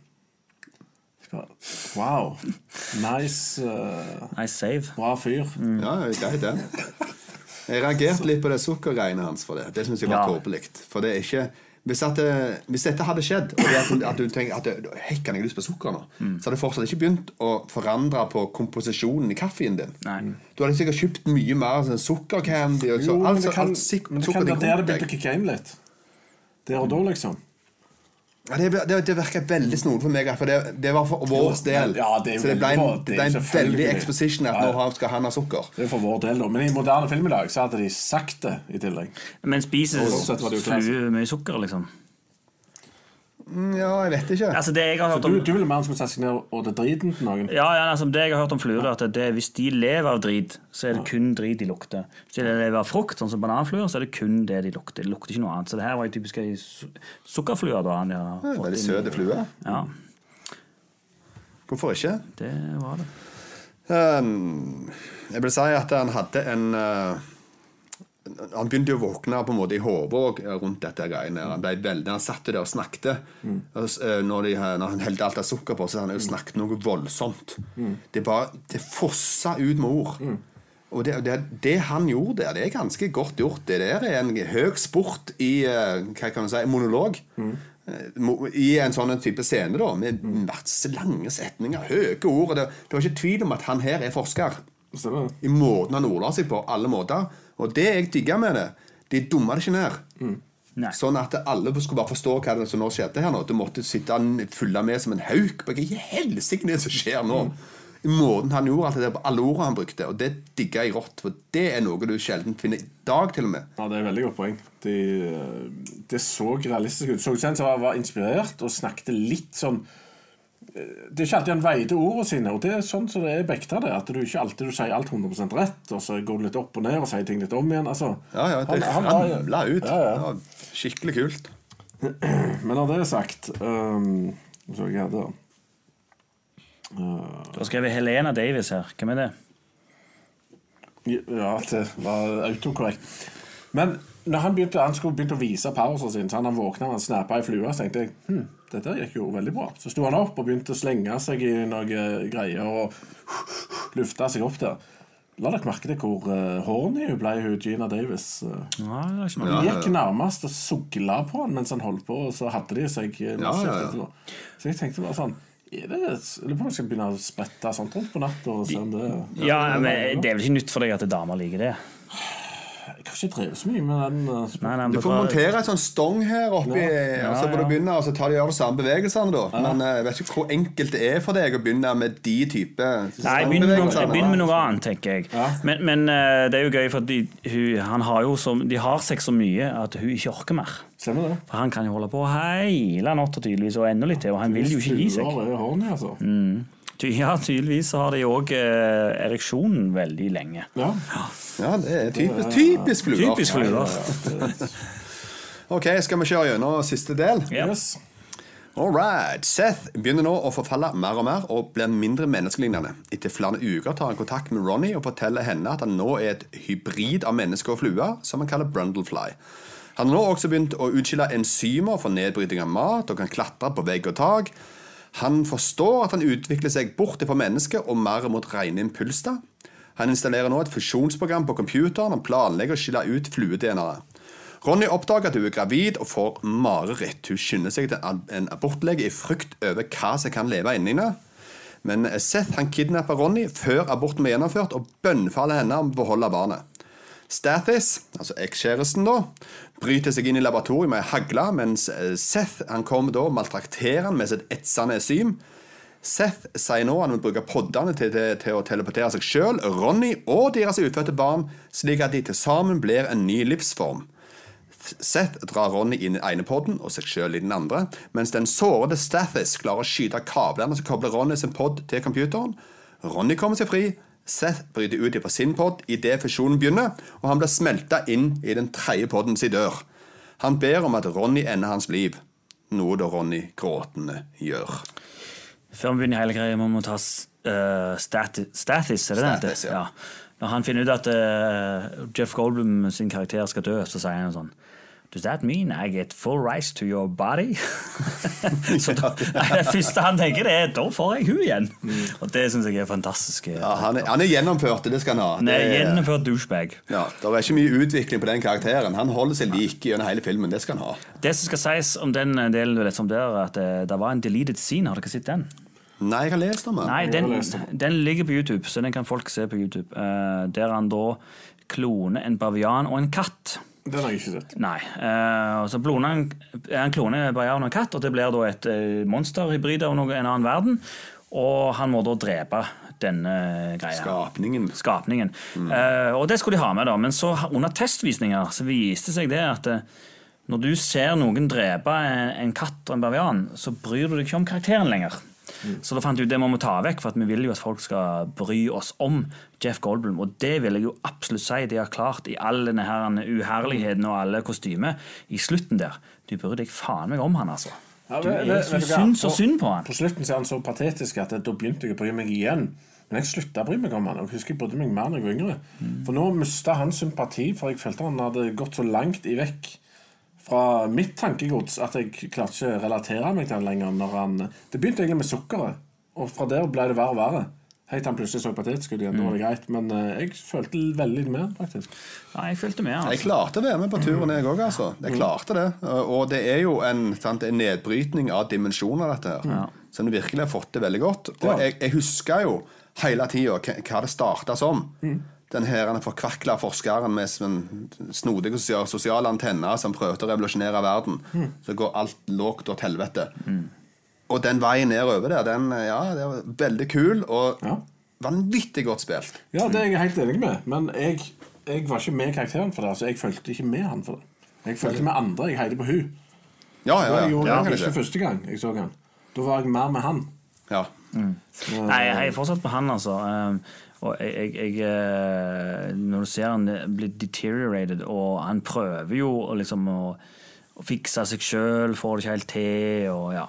Wow. Nice. Uh, Nice save. bra fyr. Ja, greit det. Jeg reagerte litt på det sukkergreiene hans for det. Det syns jeg var Ja. tåpelig. For det er ikke hvis, at hvis dette hadde skjedd, og det at, du- at du tenker at Hei, kan jeg lyst på sukker nå? Så hadde du fortsatt ikke begynt å forandre på komposisjonen i kaffen din. Nei. Du hadde sikkert kjøpt mye mer sånn sukkercandy og så, Jo, men det kan, alt men det kan til være der det rundt begynte å deg. kicke inn litt. Der og da, liksom. Ja, det, det, det virker veldig snodig for meg, for det, det var for vår del. Ja, det er så det ble en, det ble en Det er veldig exposition at Ja, ja. nå skal han ha sukker. Det er for vår del, da. Men i moderne film i dag så hadde de sagt det i tillegg. Men spiser det flue mye sukker, liksom? Mm, Ja, jeg vet ikke. Altså, det jeg har hørt Du, om du ville mer han skulle sette seg ned og det driten til noen? Ja, ja altså, Det jeg har hørt om fluer, er at det, hvis de lever av drit, så er det kun drit de lukter. Hvis de lever av frukt, sånn som bananfluer, så er det kun det de lukter. De lukter ikke noe annet. Så det her var jo typisk ei su- sukkerfluer. da. Har Ja, Veldig søte flue. Ja, Hvorfor ikke? det var det. Um, jeg vil si at han hadde en uh, Han begynte å våkne på en måte i hodet uh, rundt dette greiene. Han ble veldig, han satt der og snakket. Mm. uh, når, de, når han helte alt av sukker på, så hadde han jo snakket noe voldsomt. Det bare, det fossa ut med ord. Og det, det, det han gjorde der, det er ganske godt gjort. Det der er en høy sport i uh, hva kan man si, monolog. Eh, I en sånn type scene, da, med masse lange setninger, høye ord. og Det, det var ikke tvil om at han her er forsker. Stemmer? I måten han ordla seg på, alle måter. Og det jeg digga med det, de dumma det ikke ned. Nei. Sånn at alle skulle bare forstå hva det som nå skjedde her nå. Du måtte sitte følge med som en hauk på hva i helsike er det som skjer nå. I måten han gjorde alt det der på alle ordene han brukte. Og det digga jeg rått. For det er noe du sjelden finner i dag, til og med. Ja, Det er et veldig godt poeng. De, eh, det så realistisk ut. Så ut som han var, var inspirert og snakket litt sånn Det er ikke alltid han veide ordene sine, og det er sånn som det er bekta det. At du ikke alltid du sier alt 100% rett, og så går du litt opp og ned og sier ting litt om igjen. altså. Ja, ja, det Han- han ramla ut. Ja, ja. Det var skikkelig kult. *clears throat* Men når det er sagt um, så jeg hadde Da skrev jeg Helena Davis her. Hvem er det? Ja, det var autokorrekt. Men når han, begynte, han skulle begynte å vise powersen sin, så han våkna og han snappa ei flue, så tenkte jeg hm, dette gikk jo veldig bra. Så sto han opp og begynte å slenge seg i noen greier og *laughs* lufta seg opp der. La dere merke til hvor uh, horny hun ble, hun Gina Davis. Uh, hun gikk nærmest og sugla på han mens han holdt på, og så hadde de seg eh, Ja, ja, ja. Så jeg tenkte bare sånn er det, lurer på om jeg skal begynne å sprette sånt rundt på natta. Ja, men Det er vel ikke nytt for deg at damer liker det? Jeg har ikke drevet så mye med den. uh, Nei, nei, Du får montere et sånn stong her oppi, og så Ja, må du begynne og så tar de gjør de samme bevegelsene. da Men eh, jeg vet ikke hvor enkelt det er for deg å begynne med de type Nei, jeg begynner, med noe, jeg begynner med noe annet, tenker jeg. Ja. Men, men uh, det er jo gøy, for de, hun, han har jo så, de har sex så mye at hun ikke orker mer. Stemmer det? For han kan jo holde på hele natta tydeligvis, og enda litt til, og han vil jo ikke gi seg. Fluer Ja, tydeligvis har de òg eh, ereksjonen veldig lenge. Ja. Ja, det er typisk, typisk fluer. Typisk fluer. Ok, skal vi kjøre gjennom siste del? Ja. Yes. All right. Seth begynner nå å forfalle mer og mer og blir mindre menneskelignende. Etter flere uker tar han kontakt med Ronny og forteller henne at han nå er et hybrid av menneske og flue, som han kaller Brundlefly. Han har nå også begynt å utskille enzymer for nedbryting av mat og kan klatre på vegg og tak. Han forstår at han utvikler seg bort fra mennesket og mer mot rene impulser. Han installerer nå et fusjonsprogram på computeren og planlegger å skille ut flue-DNA-et. Ronny oppdager at hun er gravid og får mareritt. Hun skynder seg til en- abortlege i frykt over hva som kan leve inni henne. Men Seth han kidnapper Ronny før aborten blir gjennomført og bønnfaller henne om å beholde barnet. Stathis, altså ekskjæresten, da, bryter seg inn i laboratoriet med hagle, mens eh, Seth han kommer da og maltrakterer han med sitt etsende enzym. Seth sier nå han vil bruke poddene til, til, til å teleportere seg sjøl, Ronny og deres utfødte barn, slik at de til sammen blir en ny livsform. Seth drar Ronny inn i den ene podden og seg sjøl i den andre, mens den sårede Stathis klarer å skyte kablene som kobler Ronny sin pod til computeren. Ronny kommer seg fri. Seth bryter ut fra sin pod idet fusjonen begynner, og han blir smelta inn i den tredje podden sin dør. Han ber om at Ronny ender hans liv, noe da Ronny gråtende gjør. Før vi begynner hele greia, må vi ta uh, Stathis, Stathis, er det det heter? Stathis, ja. Når han finner ut at uh, Jeff Goldblum sin karakter skal dø, så sier han sånn Does that mean I get full rice to your body? *laughs* så da, *laughs* det første han tenker, det er da får jeg hun igjen. Og det syns jeg er fantastisk. Ja, han, er, han er gjennomført, det skal han ha. Han er Det er- gjennomført douchebag. Ja, Det er ikke mye utvikling på den karakteren. Han holder seg like gjennom hele filmen. Det skal han ha. Det som skal sies om den delen du leste om der, er at eh, det var en deleted scene. Har dere sett den? Nei, jeg har lest om den. Nei, den, den ligger på YouTube, så den kan folk se på YouTube. Eh, der han da kloner en bavian og en katt. Den har jeg ikke sett. Nei. Uh, så kloner er en klone bare av en katt, og det blir da et uh, monsterhybrid av noe, en annen verden. Og han må da drepe denne greia. Skapningen. Skapningen. Eh, og det skulle de ha med, da. Men så under testvisninger så viste seg det at når du ser noen drepe en, en katt og en bavian, så bryr du deg ikke om karakteren lenger. Så da fant jeg ut det må vi ta vekk, for vi vil jo at folk skal bry oss om Jeff Goldblum. Og det vil jeg jo absolutt si de har klart i all denne her uherligheten og alle kostymer. I slutten der. Du bryr deg faen meg om han, altså. Ja, Du er så synd, så synd på han. På slutten er han så patetisk at da begynte jeg å bry meg igjen. Men jeg slutta å bry meg om han. Jeg husker jeg brydde meg mer da jeg var yngre. For nå mista han sympati, for jeg følte han hadde gått så langt i vekk fra mitt tankegods at jeg klarte ikke å relatere meg til han lenger. Når han, det begynte egentlig med sukkeret, og fra der ble det verre og verre. Helt til han plutselig så patetisk ut igjen. Da var det greit. Men eh, jeg følte veldig med han, faktisk. Ja, jeg følte med. altså. Jeg klarte å være med på turen, jeg òg. Altså. Jeg klarte det. Og det er jo en, sant, en nedbrytning av dimensjoner, dette her. Som du virkelig har fått det veldig godt. Og Ja. jeg, jeg husker jo hele tida hva det starta som. Den her forkvakla forskeren med en snodig sosial, sosial antenne som prøvde å revolusjonere verden. Så går alt lågt og til helvete. Og den veien nedover der, den ja, det var veldig kul og Ja. vanvittig godt spilt. Ja, det er jeg helt enig med. Men jeg, jeg var ikke med karakteren for det. Altså, jeg følte ikke med han for det. Jeg følte med andre. Jeg heide på hun. Ja, Det ja, Jeg gjorde ja, ikke første gang jeg så han. Da var jeg mer med han. ja. Nei, jeg er fortsatt på han, altså. Og jeg, jeg, eh, Når du ser han blir deteriorated, og han prøver jo liksom å, å fikse seg sjøl, får det ikke helt til, og ja.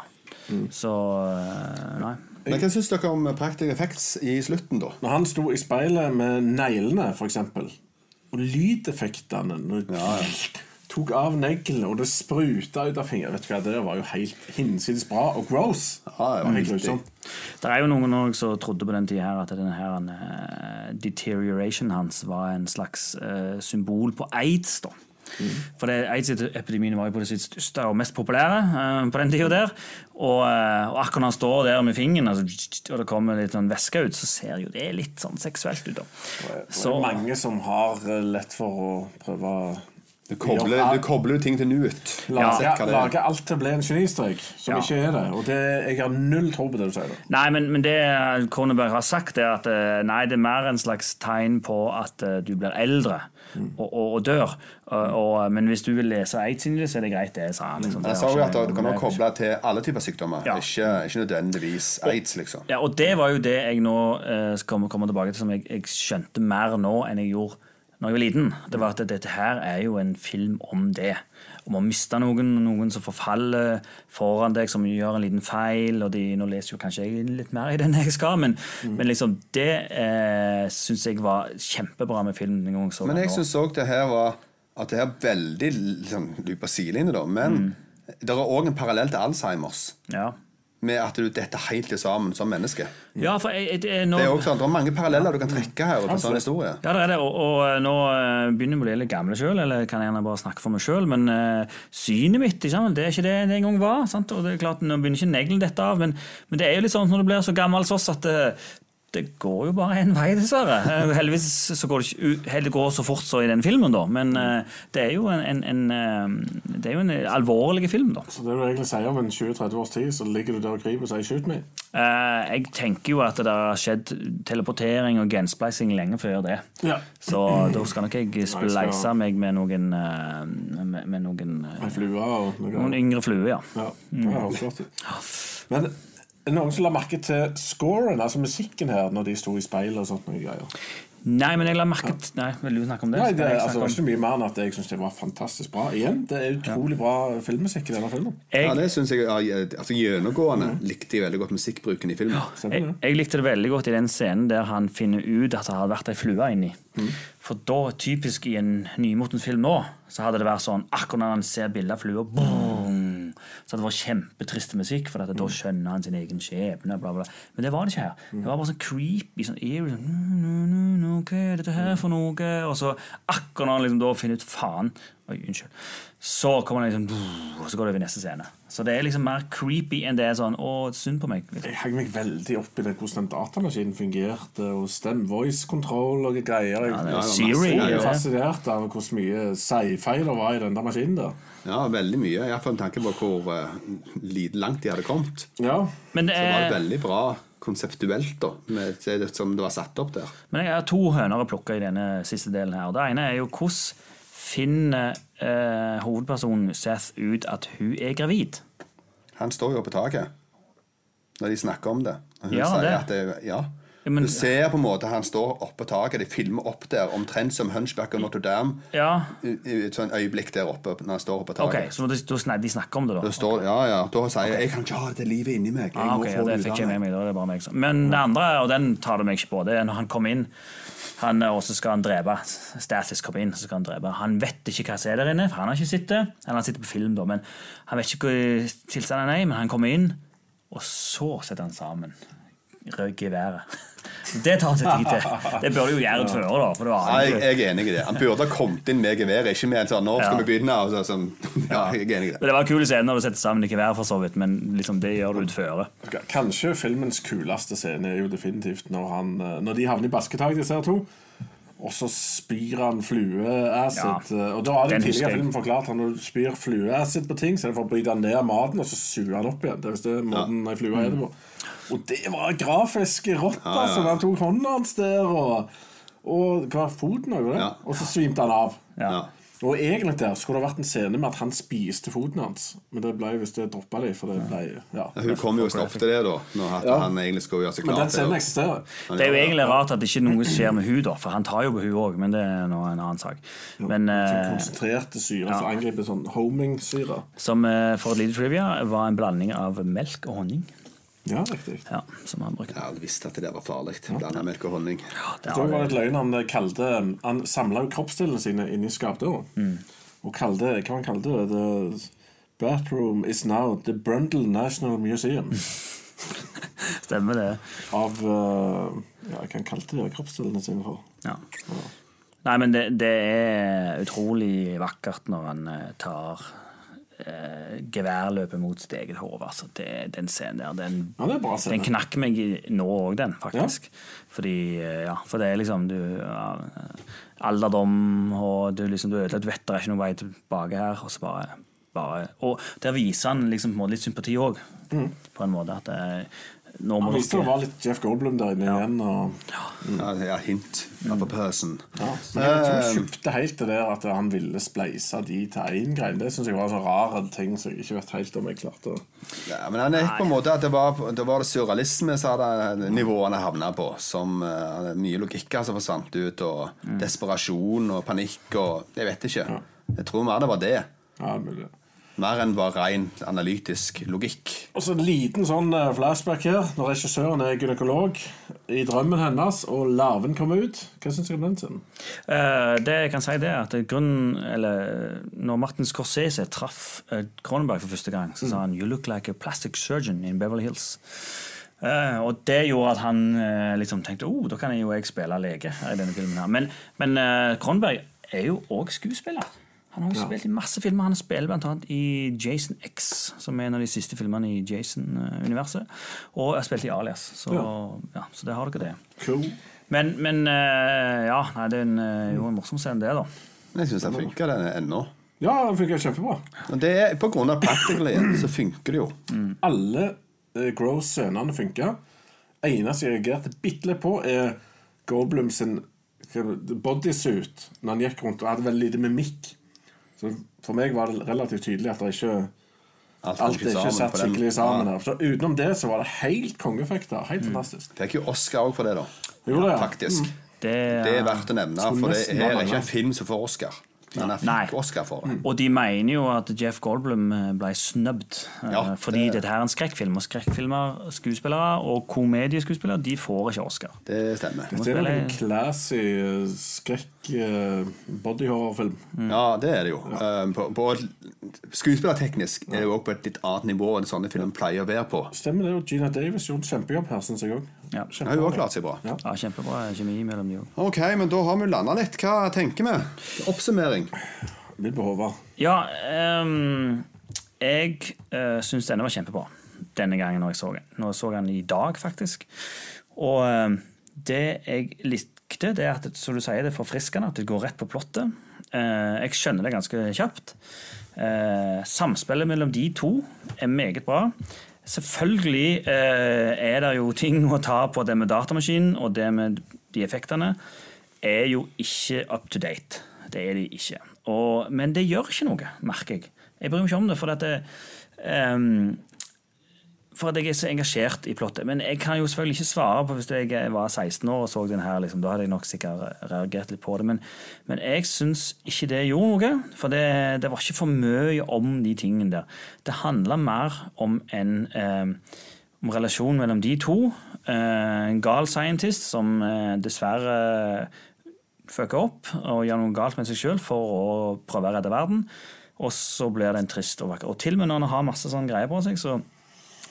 Så eh, Nei. Men Hva syns dere om practical effects i slutten, da? Når han sto i speilet med neglene, eksempel, og lydeffektene når de tok av neglen, og det spruta ut av fingeren Vet du hva, Det var jo helt hinsides bra og gross. Ja, det var. Det er jo noen som trodde på den tida her at denne her uh, deterioration hans var en slags uh, symbol på aids. da. For Aids-epidemien var jo på det sitt største og mest populære uh, på den tida der. Og, og akkurat når han står der med fingeren, altså, og det kommer litt sånn væske ut, så ser jo det litt sånn seksuelt ut. da. Det Så- er mange som har lett for å prøve Du kobler, du kobler ting til nuet. Ja. ja lage alt til å bli en genistrek, som Ja. ikke er det. Og det, jeg har null tro på det du sier. Nei, men, men det Cronenberg har sagt, er at eh, nei, det er mer en slags tegn på at eh, du blir eldre og, og, og dør. Og, og, men hvis du vil lese aids-innlegg, så er det greit, det, sa han. Liksom. Det Jeg sa jo at du kan ha er- til alle typer sykdommer, Ja. ikke, ikke nødvendigvis aids, liksom. Ja, og det var jo det jeg nå eh, skal komme tilbake til, som jeg, jeg skjønte mer nå enn jeg gjorde når jeg var liten, det var at dette her er jo en film om det. Om å miste noen, noen som forfaller foran deg, som gjør en liten feil. og de, Nå leser jo kanskje jeg litt mer i den jeg skal, men, men liksom det eh, syns jeg var kjempebra med filmen. en gang så Men jeg syns òg det her var At det her er veldig liksom, på sidelinje, da, men det er òg en parallell til Alzheimers. Ja. Med at du detter helt til sammen som menneske. ja, for jeg, jeg, nå, Det er også sånn, det er mange paralleller du kan trekke her. på sånn historie Ja, det er det, og, og nå eh, begynner jeg å bli litt gamle sjøl, eller kan jeg gjerne bare snakke for meg sjøl, men uh, synet mitt ikke sant? det er ikke det det en gang var. Sant? Og det er klart, Nå begynner ikke neglen dette av, men, men det er jo litt sånn når du blir så gammel som oss at det, det går jo bare én vei, dessverre. Eh, Heldigvis så går det ikke det går så fort så i den filmen, da, men eh, det er jo en, en, en eh, Det er jo en alvorlig film, da. Så det du egentlig sier om en 20-30 års tid, så ligger du der og kryper og sier 'shoot me'. Jeg tenker jo at det har skjedd teleportering og gensplicing lenge før det. Ja. Så da skal nok jeg *clears throat* spleise meg med noen med, med noen, og noe noen yngre fluer, ja. Ja, det godt ut. Men er noen som la merke til scoren, altså musikken her, når de sto i speilet og sånt noe greier? Nei, men jeg la merke til Nei, Vil du snakke om det? Nei, det, altså, det var ikke mye mer enn at jeg syns det var fantastisk bra. Igjen, det er utrolig bra filmmusikk i denne filmen. Ja, det synes jeg altså, Gjennomgående likte jeg veldig godt musikkbruken i filmen. Ja, jeg, jeg likte det veldig godt i den scenen der han finner ut at det hadde vært ei flue inni. For da, typisk i en nymotens film nå, så hadde det vært sånn akkurat når han ser bildet av flua boom, Så det var kjempetrist musikk, for da skjønner han sin egen skjebne. Bla, bla. Men det var det ikke her. Det var bare sånn creepy, sånn eerie. Sånn, «Nu, nu, nu, nu, hva er dette her for noe? Og så akkurat når han liksom da finner ut faen Oi, unnskyld. Så kommer han liksom Og så går det over i neste scene. Så det er liksom mer creepy enn det er sånn Å, synd på meg. Liksom. Jeg hang meg veldig opp i det, hvordan den datamaskinen fungerte, og stem voice control og greier. Jeg, Ja, det jeg Siri, er ja. fascinert av hvor mye sci-fi det var i den der maskinen der. Ja, veldig mye. Iallfall med tanke på hvor uh, langt de hadde kommet. Ja, Men det Så var det var veldig bra konseptuelt, da, med det som det var satt opp der. men jeg har to høner å plukke i denne siste delen her. Det ene er jo hvordan finner eh, hovedpersonen Seth ut at hun er gravid? Han står jo på taket når de snakker om det. Hun Ja, sier det. at det ja. Ja, men- du ser på en måte han står oppe på taket, de filmer opp der, omtrent som Hunchback og Notre-Dame. Ja, I i et sånt øyeblikk der oppe når han står oppe på ok, så de, de de snakker om det, da? Står, ja, ja, da sier jeg 'Jeg kan ikke ha dette livet inni meg'. Ah, må ok, ja, det fikk jeg med meg. meg. da, det er bare meg Så. Men det andre, og den tar du meg ikke på, det er når han kommer inn han, og så skal han drepe Stathis kommer inn, så skal han drepe Han vet ikke hva som er der inne, for han har ikke sett det. Eller han sitter på film, da, men han vet ikke hva tilstanden er, men han kommer inn, og så setter han sammen rød geværet. Det tar seg tid til. Det burde jo gjøre før, da. For det var Nei, jeg, jeg er enig i det. Han burde ha kommet inn med geværet, ikke med en sånn 'Nå skal Ja. vi begynne'. Altså, sånn. *laughs* Ja, jeg er enig i det. Det var en kul scene når du setter sammen i gevær, for så vidt, men liksom det gjør du ut føre. Kanskje filmens kuleste scene er jo definitivt når, han, eh, når de havner i basketaket, disse to. Og så spyr han flueacid. Ja, eh, og da har de den tidligere filmen forklart at når du spyr flueacid på ting, så er det for å bryte ned maten, og så suger han opp igjen. Det er hvis det er måten ei flue er det på. Og det var grafisk rått, altså. Han tok hånda hans der, og, og hver foten òg, Ja. og så svimte han av. Ja. Og egentlig der skulle det vært en scene med at han spiste foten hans, men det ble visst det droppa de, for det ble ja. Hun kom jo og stoppet det, da. Når Ja. han egentlig skulle gjøre seg klar Men den scenen eksisterer. Det er jo egentlig rart at ikke noe skjer med hun da, for han tar jo på hun òg, men det er nå en annen sak. Men Sånn eh, konsentrerte syre ja. som angriper sånn homing-syre. som eh, for et lite trivia var en blanding av melk og honning. Ja, riktig. Ja, som han brukte. Jeg hadde visst at det der var farlig. Blanda melk og honning. Det Det var litt løgn han kalte Han samla jo kroppsdelene sine inni skapdøra. Og kalte Hva han kalte det? The bathroom is now the Brundle National Museum. *laughs* Stemmer det. Av eh, Ja, hva han kalte de kroppsdelene sine for? Ja. Nei, men det, det er utrolig vakkert når han eh, tar geværløpet mot sitt eget hode. Altså. Det- Den scenen der, den, Ja, er den knakker meg nå òg, den, faktisk. Fordi, eh, ja, for det er liksom du ja, Alderdom, og du liksom, du vet at du det er ikke noen vei tilbake her. Og så bare, bare Og der viser han liksom på en måte litt sympati òg, på en måte. At det, Nå må det dere var litt Jeff Goldblum der inne igjen. Og, Ja, ja, hint of a person. ja. Men jeg vet ikke om jeg kjøpte helt det der at han ville spleise de til én greie. Det syns jeg var så rar ting som jeg ikke vet helt om jeg klarte. Ja, men han er på en måte at det var, det var det surrealisme så hadde nivåene havna på. Som uh, mye logikk som forsvant ut, og desperasjon og panikk og Jeg vet ikke. Jeg tror mer det var det. Ja, mulig. Mer enn bare ren analytisk logikk. Og så en liten sånn eh, flashback her. Når regissøren er gynekolog i drømmen hennes, og larven kommer ut. Hva syns du om den scenen? Eh, det jeg kan si det er at grunnen, eller når Martin Scorsese traff Kronenberg for første gang, så sa han 'You look like a plastic surgeon in Beverly Hills'. Uh, og det gjorde at han uh, liksom tenkte oh, da kan jeg jo jeg spille lege i denne filmen. her. Men, men eh, Cronenberg er jo òg skuespiller. Han har jo spilt i masse filmer. Han spiller bl.a. i Jason X, som er en av de siste filmene i Jason-universet. Og har spilt i Alias. Så, ja. så det har dere det. Cool. Men, men eh, ja, nei, det er en, eh, jo en morsom scene, det, da. Jeg syns den funker den ennå. Ja, den funker kjempebra. Det er på grunn av practical igjen, så funker det jo. Alle uh, Gross-scenene funker. Eneste jeg reagerte bitte litt på, er Goblum sin bodysuit når han gikk rundt og hadde veldig lite mimikk. Så For meg var det relativt tydelig at det ikke Alt, alt er ikke satt skikkelig sammen. Ja. her Så Utenom det så var det helt kongeeffekter. Helt fantastisk. Fikk jo Oscar òg for det, da. Jo, det, ja. Faktisk. Det, Det er verdt å nevne, for det her er ikke en film som får Oscar. Men han fikk Oscar for det. Og de mener jo at Jeff Goldblum eh, ble snubbed. eh, Ja, fordi det- dette her er en skrekkfilm, og skrekkfilmer, skuespillere og komedieskuespillere de får ikke Oscar. Det stemmer. Det er spille... en classy eh, skrekk-bodyhorrorfilm. Mm. Ja, det er det jo. Ja. på, på, skuespillerteknisk er det jo også på et litt annet nivå enn sånne filmer pleier å være på. Stemmer det. og Gina Davis gjorde en kjempejobb her, syns jeg òg. Ja. Hun har klart seg bra. Ja. Ja, Kjempebra kjemi mellom de òg. Ok, men da har vi landa litt. Hva tenker vi? Oppsummering. Vil behove. Ja, um, jeg uh, syns denne var kjempebra denne gangen når jeg så den. Nå så jeg den i dag, faktisk. Og ehm, det jeg likte, det er at som du sier, det er forfriskende, at det går rett på plottet. Uh, jeg skjønner det ganske kjapt. Uh, samspillet mellom de to er meget bra. Selvfølgelig eh, er det jo ting å ta på det med datamaskinen og det med de effektene. Er jo ikke up to date. Det er de ikke. Og, men det gjør ikke noe, merker jeg. Jeg bryr meg ikke om det, for at det, ehm, for at jeg er så engasjert i plottet. Men jeg kan jo selvfølgelig ikke svare på hvis jeg var 16 år og så den her. Liksom, da hadde jeg nok sikkert reagert litt på det. Men, men jeg syns ikke det gjorde noe. For det, det var ikke for mye om de tingene der. Det handla mer om en eh, om mellom de to. Eh, en gal scientist som eh, dessverre fucker opp og gjør noe galt med seg sjøl for å prøve å redde verden. Og så blir det en trist og vakker. Og til og med når han har masse sånne greier på seg, så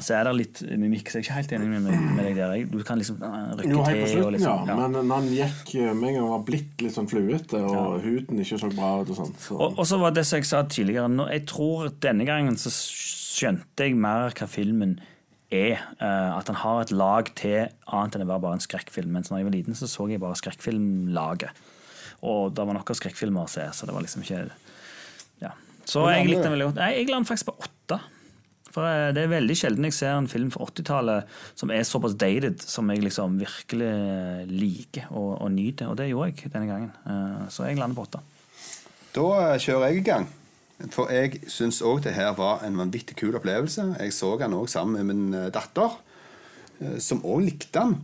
så er det litt mimikk. Så jeg er ikke helt enig med, med, deg der. Du kan liksom eh, rykke Jo, til slutten, liksom ja. Men han gikk eh, med en gang var blitt litt sånn fluete, og huden ikke så bra ut og sånt, så. Og, så var det som jeg sa tidligere nå, Jeg tror denne gangen så skjønte jeg mer hva filmen er. Uh, at han har et lag til annet enn å være bare en skrekkfilm. Mens når jeg var liten, så så jeg bare skrekkfilmlaget. Og det var nok av skrekkfilmer å se, så det var liksom ikke Ja. Så jeg likte den veldig godt. Nei, jeg la den faktisk på åtte. For eh, Det er veldig sjelden jeg ser en film fra 80-tallet som er såpass dated, som jeg liksom virkelig liker og, og nyter. Og det gjorde jeg denne gangen. Eh, Så jeg lander på åtte. Da eh, kjører jeg i gang. For jeg syns òg det her var en vanvittig kul opplevelse. Jeg så den òg sammen med min eh, datter, eh, som òg likte den.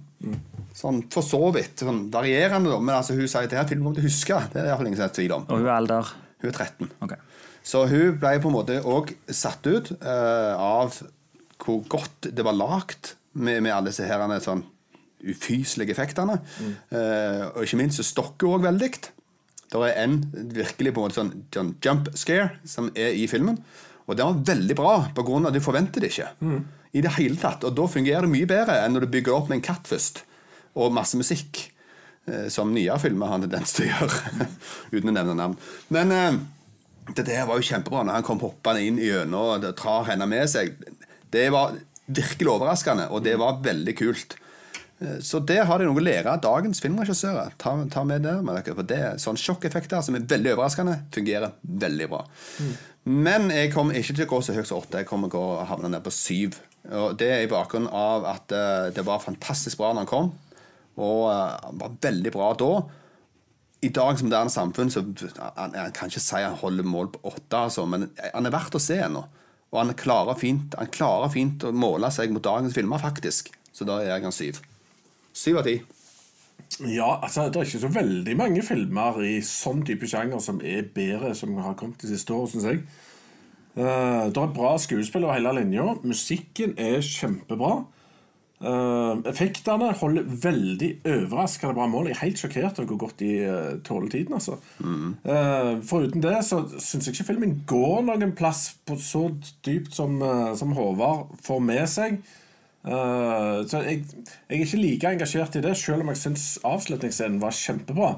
Sånn for så vidt. Sånn varierende, da. Men altså, hun sier at det her filmen kommer til å huske. Det er det iallfall ingen tvil om. Og hun er alder Hun er 13. Ok. Så hun ble på en måte òg satt ut uh, av hvor godt det var lagt med, med alle disse herene, sånn ufyselige effektene. Eh, og ikke minst så stokker hun òg veldig. Det er en virkelig på en måte sånn, sånn jump scare som er i filmen. Og det var veldig bra, på grunn av at du forventer det ikke. I det hele tatt. Og da fungerer det mye bedre enn når du bygger opp med en katt først, og masse musikk. eh, Som nyere filmer har en tendens til å gjøre, *laughs* uten å nevne navn. Men det der var jo kjempebra når han kom hoppende inn gjennom og trar drar henne med seg. Det var virkelig overraskende, og det var veldig kult. Eh, Så det har de noe å lære av dagens filmregissører. Ta, ta med det for det er sånn Sjokkeffekter som er veldig overraskende, fungerer veldig bra. Men jeg kommer ikke til å gå så høyt som åtte. Jeg kommer til å havne ned på syv. Og det er i bakgrunn av at eh, det var fantastisk bra når han kom, og eh, han var veldig bra da. I dagens moderne samfunn så han, Jeg kan ikke si han holder mål på åtte, altså, men han er verdt å se ennå. Og han klarer fint Han klarer fint å måle seg mot dagens filmer, faktisk. Så da er jeg han syv. Syv av ti. Ja, altså Det er ikke så veldig mange filmer i sånn type sjanger som er bedre, som har kommet de siste årene, syns jeg. Uh, det er bra skuespill over hele linja. Musikken er kjempebra. Eh, effektene holder veldig overraskende bra mål. Jeg er helt sjokkert over hvor godt de uh, tåler tiden. altså. Eh, Foruten det så syns jeg ikke filmen går noen plass på så dypt som, uh, som Håvard får med seg. Så jeg, jeg er ikke like engasjert i det, selv om jeg syns avslutningsscenen var kjempebra.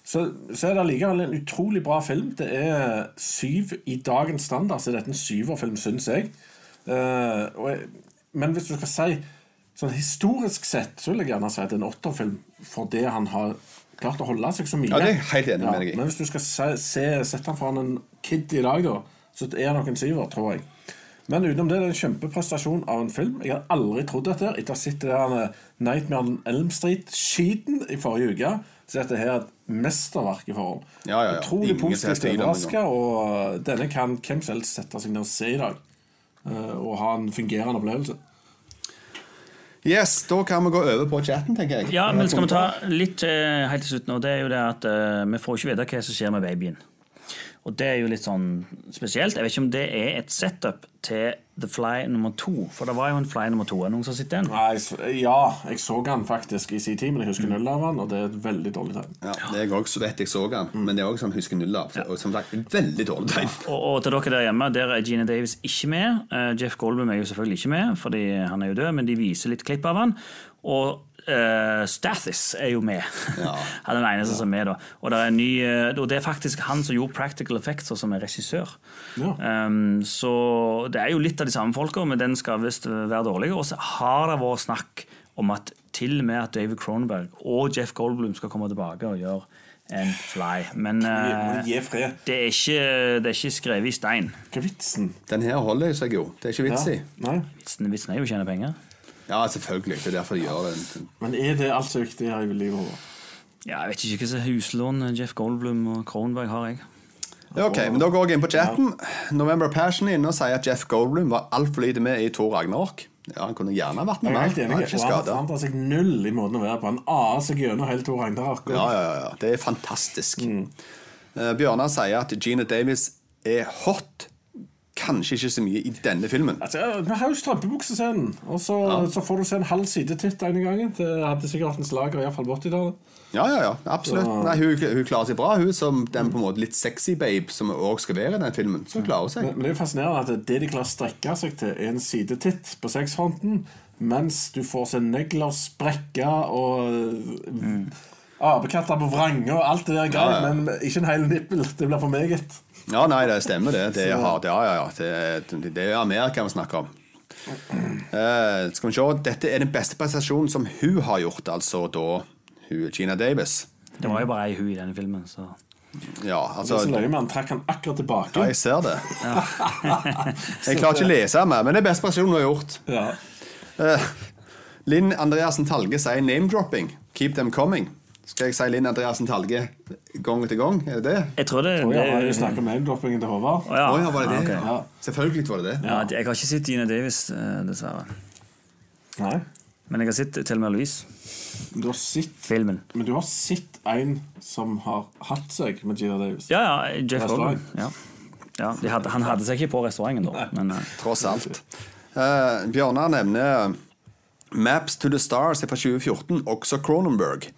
Så, så er det allikevel en utrolig bra film. Det er syv i dagens standard, så er en syverfilm, syns jeg. Jeg. Men hvis du skal si sånn historisk sett, så vil jeg gjerne si at det en åtterfilm fordi han har klart å holde seg så mye. Ja, det er jeg helt enig med deg i. Men hvis du skal se, se, sette han foran en kid i dag, da, så er han nok en syver, tror jeg. Men utenom det, det er en kjempeprestasjon av en film. Jeg hadde aldri trodd dette etter å ha sett Nightmare on Elm Street-skiten i forrige uke. Så dette her er et mesterverk i forhold. Ja, ja, ja. Utrolig positivt overraska, og denne kan hvem som helst sette seg ned og se i dag. eh, Og ha en fungerende opplevelse. Yes, da kan vi gå over på chatten, tenker jeg. Ja, men skal vi ta litt eh, helt til slutt nå? Det er jo det at uh, vi får ikke vite hva som skjer med babyen. Og det er jo litt sånn spesielt. Jeg vet ikke om det er et setup til The Fly nummer to. For det var jo en Fly nummer to. Er det noen som har sett den? Ja, jeg så han faktisk i sin tid, men jeg husker null av han, og det er et veldig dårlig tegn. Ja, det er jeg også, så vet jeg så han, men det er også som husker null av. Og som sagt, veldig dårlig tegn. Og, og til dere der hjemme, der er Gina Davis ikke med. Uh, Jeff Goldblum er jo selvfølgelig ikke med, fordi han er jo død, men de viser litt klipp av han. Og eh, Stathis er jo med. *laughs* han er den eneste som er med, da. Og det, er ny, eh, og det er faktisk han som gjorde Practical Effects, og som er regissør. Ja. Um, så det er jo litt av de samme folka, men den skal visst være dårlig. Og så har det vært snakk om at til og med at David Cronenberg og Jeff Goldblum skal komme tilbake og gjøre en Fly. Men eh, fred. det, er ikke, det er ikke skrevet i stein. Hva er vitsen? Den her holder seg jo. Det er ikke vits i. Vitsen, vitsen er jo å tjene penger. Ja, selvfølgelig. Det er derfor de gjør det. Men er det alt så viktig her i livet? vårt? Ja, jeg vet ikke hva slags huslån Jeff Goldblum og Kronberg har. jeg. Ok, men Da går jeg inn på chatten. November Passion er inne og sier at Jeff Goldblum var altfor lite med i Thor Ragnarok. Ja, Han kunne gjerne vært med Jeg er mer. helt Han forandrer seg null i måten å være på. Han aer seg gjennom hele Tor Ragnarok. Ja, ja, ja, ja. Det er fantastisk. Mm. Bjørnar sier at Gina Davis er hot. Kanskje ikke så mye i denne filmen. Altså, Vi har jo strømpebuksescenen, og så, så får du se en halv side titt denne gangen. Det hadde sikkert vært en slager, iallfall på 80-tallet. Ja, ja, ja, absolutt. Så- Nei, hun, hun klarer seg bra, hun som den på en måte litt sexy babe som òg skal være i den filmen. Så klarer seg. Men, men det er fascinerende at det de klarer å strekke seg til, er en sidetitt på sexfronten, mens du får se negler sprekke og apekatter på vrange og alt det der greit, Ja, ja. men ikke en hel nippel. Det blir for meget. Ja, nei, det stemmer, det. Det er hardt. Ja, ja, ja. Det, det er Amerika vi snakker om. Uh, skal vi se. Dette er den beste prestasjonen som hun har gjort, altså da hun Gina Davis. Det var jo bare ei hun i denne filmen. så... Ja, altså, Det er så løye med han trakk han akkurat tilbake. Ja, jeg ser det. *laughs* *laughs* Jeg klarer ikke å lese mer, men det er beste prestasjonen hun har gjort. Ja. Uh, Linn Andreassen Talge sier name-dropping. Keep them coming. Skal jeg si Linn Andreassen Talge gang etter gang? Er det det? Jeg tror det, det ja, vi snakker om name-droppingen til Håvard. Oh, ja. Oh, ja, var det det? Okay. Ja. Selvfølgelig var det det. Ja, jeg har ikke sett Gina Davis, eh, dessverre. Nei. Men jeg har sett Thelma Louise, Du har sett, filmen. men du har sett en som har hatt seg med Gina Davis. Ja, ja, Jeff. Ja, hadde, han hadde seg ikke på restauranten da, men uh... Tross alt. Uh, Bjørnar nevner Maps to the Stars er fra 2014, også Cronenberg.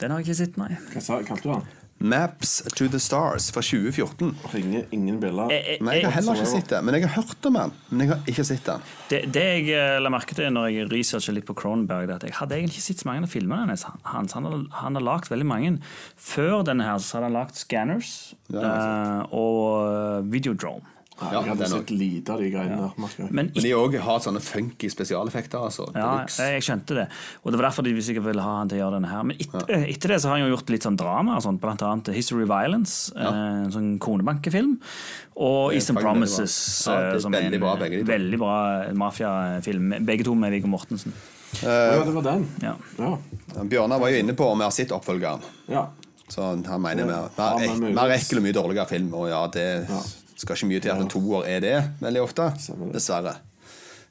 Den har jeg ikke sett, nei. Hva sa, kalte du den? Maps to the Stars fra 2014. Ringer ingen bjeller. Nei, jeg har heller ikke sett det. Men jeg har hørt om den. Men jeg har ikke sett den. Det, det jeg eh, la merke til når jeg researchet litt på Cronenberg, er at jeg hadde egentlig ikke sett så mange av filmene hans. Han, Han, har, han har lagd veldig mange. Før denne her så hadde han lagd Scanners Ja, det eh, og eh, Videodrome. Ja, Ja, jeg hadde sett lite av de greiene der. Men Men de òg har sånne funky spesialeffekter. altså. Ja, jeg skjønte det. Og det var derfor de sikkert ville ha han til å gjøre denne her. Men etter, etter det så har han jo gjort litt sånn drama, og sånt, blant annet History Violence, ja. en sånn konebankefilm, og Eastern. Promises, Ja, eh, som er en bra, begge veldig bra mafiafilm. Begge to med Viggo Mortensen. Uh, ja, det var den. Ja. Ja. Bjørnar var jo inne på om vi har sett oppfølgeren. ja. Så han mener vi har ekkel og mye dårligere film. Og ja, det Ja. Skal ikke mye til at en toer er det, veldig ofte. Dessverre.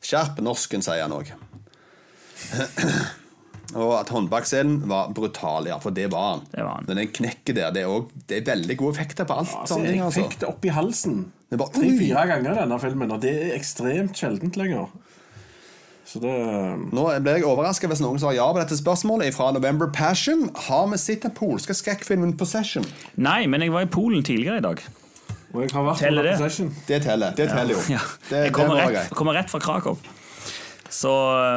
Skjerp norsken, sier han òg. *clears throat* Og at håndbakscenen var brutal, ja, for det var han. Det var han. Men den knekket der, det er, også, det er veldig gode effekter på alt. Altså, sånne ting, altså. opp i halsen tre-fire ganger denne filmen, og det er ekstremt sjeldent lenger. Så det Nå ble jeg overraska hvis noen sa ja på dette spørsmålet fra November Passion. Har vi sett den polske skrekkfilmen Possession? Nei, men jeg var i Polen tidligere i dag. Og jeg har vært Teller på det? Possession. Det teller. Det teller jo. Ja. Det, Jeg kommer det rett, greit. kommer rett fra Krakow. Så,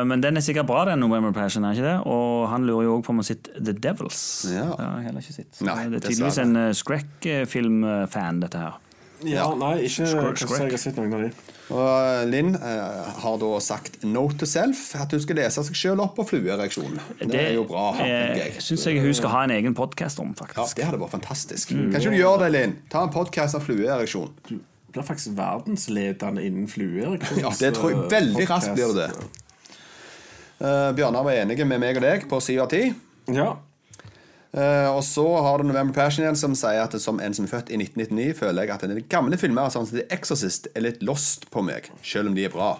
men den er sikkert bra, den November Passion. er ikke det? Og han lurer jo òg på om han sitte The Devils. Ja. Det har jeg heller ikke sett. Nei, det er tydeligvis en uh, skrekkfilmfan, dette her. Ja, nei, ikke Skrek- kanskje jeg har sett noen av de. Og Linn eh, har da sagt note to self, at hun skal lese seg sjøl opp på fluereaksjonen. Det, er jo bra. Det eh, syns jeg hun skal ha en egen podkast om, faktisk. Ja. Det hadde vært fantastisk. Kan ikke du gjøre det, Linn? Ta en podkast av fluereaksjon. Du blir faktisk verdensledende innen fluereaksjon. Ja, det tror jeg veldig raskt blir det. Uh, Bjørnar var enige med meg og deg på syv av ti. Ja. Eh, og så har du November Passion igjen, som sier at som en som er født i 1999, føler jeg at en del gamle filmer sånn som The Exorcist er litt lost på meg, selv om de er bra.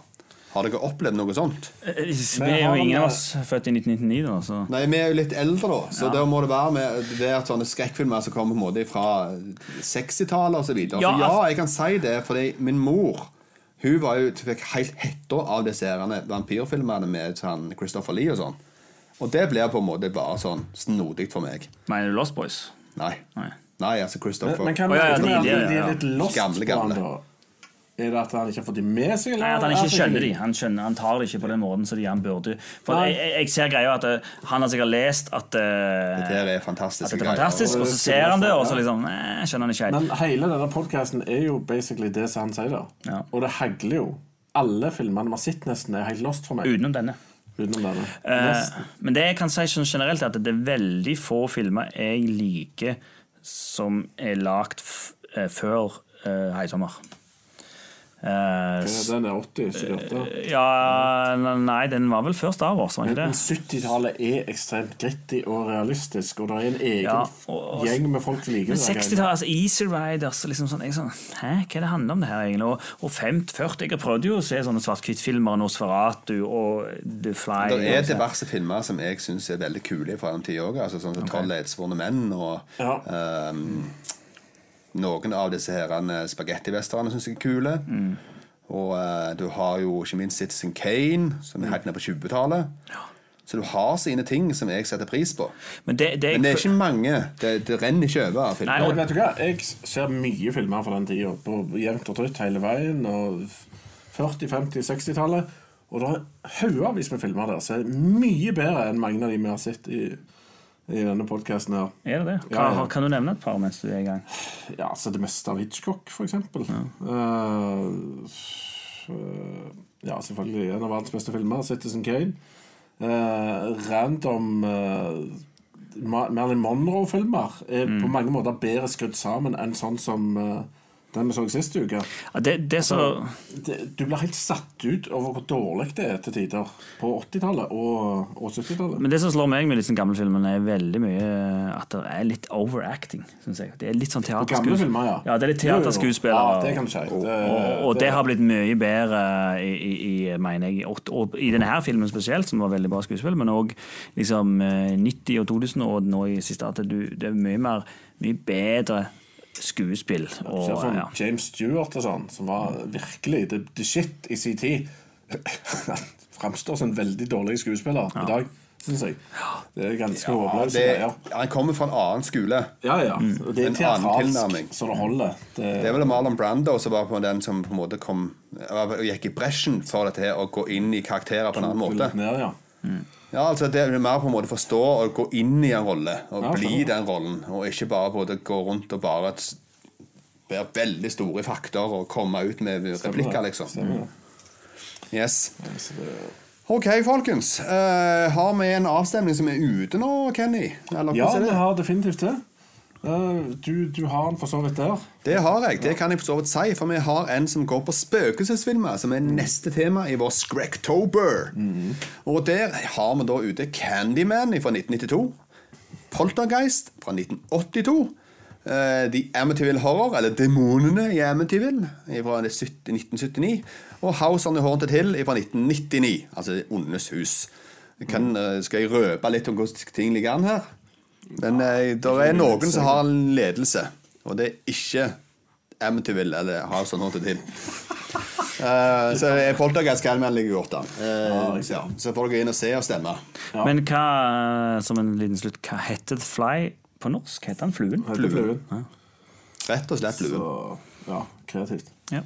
Har dere opplevd noe sånt? Eh, Vi er jo ingen av oss født i 1999, da. Så. Nei, vi er jo litt eldre, da. Så da må det være med det at sånne skrekkfilmer som kommer på en måte fra 60-tallet osv. Ja, så ja, altså- jeg kan si det, fordi min mor Hun var jo fikk helt hetta av disse seriene vampyrfilmene med sånn Christopher Lee og sånn. Og det blir på en måte bare sånn snodig for meg. Mener du Lost Boys? Nei. Nei. Nei, altså Christopher Men kan oh, ja, ja, de- at de- de, de er litt lost Gamle, på han, gamle. da? Er det at han ikke har fått de med seg? Eller? Nei, At han ikke skjønner de. Han, skjønner, han tar det ikke på den måten som de han burde. For jeg, jeg- ser greia at uh, han har sikkert lest at, uh, Det der er at fantastiske er fantastisk, og så ser han det, og så liksom Nei, skjønner han ikke helt. Men hele denne podkasten er jo basically det som han sier da. Ja. Og det hagler jo. Alle filmene vi har sett, nesten er helt lost for meg. Utenom denne. Utenom denne. Eh, men det jeg kan si sånn generelt, er at det er veldig få filmer jeg liker som er lagd eh, før uh, Eh, Ja, Den er 80, 78. ja Nei, den var vel før Star Wars, var Men 70-tallet er ekstremt gritty og realistisk, og det er en egen Ja, og- og- gjeng med folk som liker det. 60-tallet, altså Easy Riders liksom sånn, jeg sånn, Hæ, hva er det handler om det her egentlig? Og, og 50-40, jeg prøvde jo å se sånne svart-hvitt-filmer, Nosferatu og The Fly. Det er diverse filmer som jeg syns er veldig kule fra den tida òg. Altså, sånn som 'Tolv ledsvorne menn' og Ja. ehm, noen av disse herrene spagettivesterne syns jeg er kule. Mm. Og uh, du har jo ikke minst Citizen Kane, som er helt nede på 20-tallet. Så du har sine ting som jeg setter pris på. Men det, det, Men det er ikke mange. Det, det renner ikke over av Nei, og vet du hva? Jeg ser mye filmer fra den tida, på jevnt og trutt hele veien. Og 40-, 50-, 60-tallet. Og det er haugevis med filmer der som er mye bedre enn mange av de vi har sett i, i denne podkasten her. Er det det? Hva, Ja, ja. Kan du nevne et par mens du er i gang? Ja, så det meste av Hitchcock, for eksempel. Uh, ja, selvfølgelig. En av verdens beste filmer, 'Citizen Kane'. Uh, random uh, Marilyn Monroe-filmer er på mange måter bedre skrudd sammen enn sånn som eh, den vi så sist uke. Ja, det, det så, Det, du blir helt satt ut over hvor dårlig det er til tider på 80-tallet og, og 70-tallet. men det som slår meg med disse gamle filmene, er veldig mye at det er litt overacting. Synes jeg. Det er litt sånn teaterskuespill. filmer, ja. Ja, det er litt teaterskuespillere. Ja. Og, og, og det har blitt mye bedre i, i, i mener jeg, og, i denne her filmen spesielt, som var veldig bra skuespill, men òg liksom, eh, 90- og 2000 og nå i siste at du, det er mye mer mye bedre skuespill. Og, ja, sånn ja. James Stewart og sånn, som var virkelig the, the shit i sin tid. *laughs* Han framstår som en veldig dårlig skuespiller i dag, syns jeg. Det er ganske Ja, greier. han kommer fra en annen skole. Ja, ja. Mm. det er En annen tilnærming. så det holder. Det, Det er vel Marlon Brando som var på den som på en måte kom gikk i bresjen for dette her, å gå inn i karakterer på en annen måte. ned, ja. Ja, altså Det er mer på en måte forstå og gå inn i en rolle og Ja, bli den rollen, og ikke bare både gå rundt og bare være veldig store i fakter og komme ut med replikker, liksom. Mm. Yes. Ok, folkens. Uh, har vi en avstemning som er ute nå, Kenny? Ja, vi har definitivt det. Eh, Du, du har den for så vidt der. Det har jeg. Det kan jeg for så vidt si, for vi har en som går på spøkelsesfilmer, som er neste tema i vår Skrektober. Og der har vi da ute Candyman fra 1992, Poltergeist fra 1982, Uh, The Amityville Horror, eller Demonene i Amityville fra 1979, og House on the Haunted Hill fra 1999, altså ondes hus. Kan, uh, skal jeg røpe litt om hvordan ting ligger an her? Men ja, det er noen som har en ledelse, og det er ikke Amityville eller har sånn noe til. Uh, *laughs* så er Poltergeist Candyman ligger godt an. Uh, så, ja. så får dere inn og se og stemme. Men hva, som en liten slutt, hva heter The Fly på norsk? Heter han Fluen? Heter Fluen. Rett og slett Fluen. Så ja, kreativt. Ja.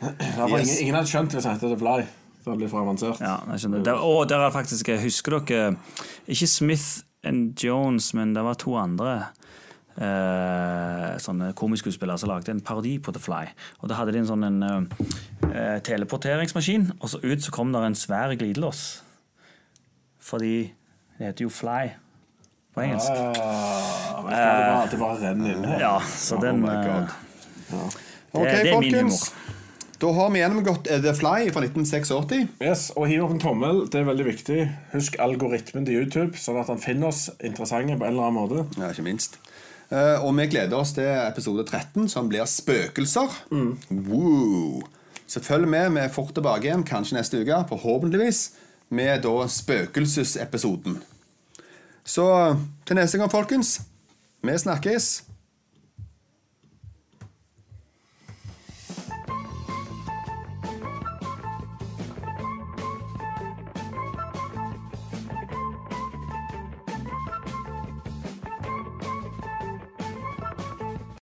Det var Yes. ingen, ingen hadde skjønt hvis det het The Fly. Det hadde blitt for avansert. Ja, jeg skjønner. Der, og der er faktisk, husker dere Ikke Smith and Jones, men det var to andre eh, sånne komiskuespillere som lagde en parodi på The Fly. Og Da hadde de en sånn en, eh, teleporteringsmaskin, og så ut så kom det en svær glidelås. Fordi det heter jo Fly på engelsk. Ah, det bare, det bare renner inn her. Ja, så den my eh, God. det, Ok, det er min humor. Da har vi gjennomgått The Fly fra 1986. Yes, og hiv opp en tommel, det er veldig viktig. Husk algoritmen til YouTube, sånn at han finner oss interessante på en eller annen måte. Ja, ikke minst. Eh, og vi gleder oss til episode 13, som blir spøkelser. Woo. Så følg med. Vi er fort tilbake igjen, kanskje neste uke, forhåpentligvis, med da spøkelsesepisoden. Så til neste gang, folkens. Vi snakkes.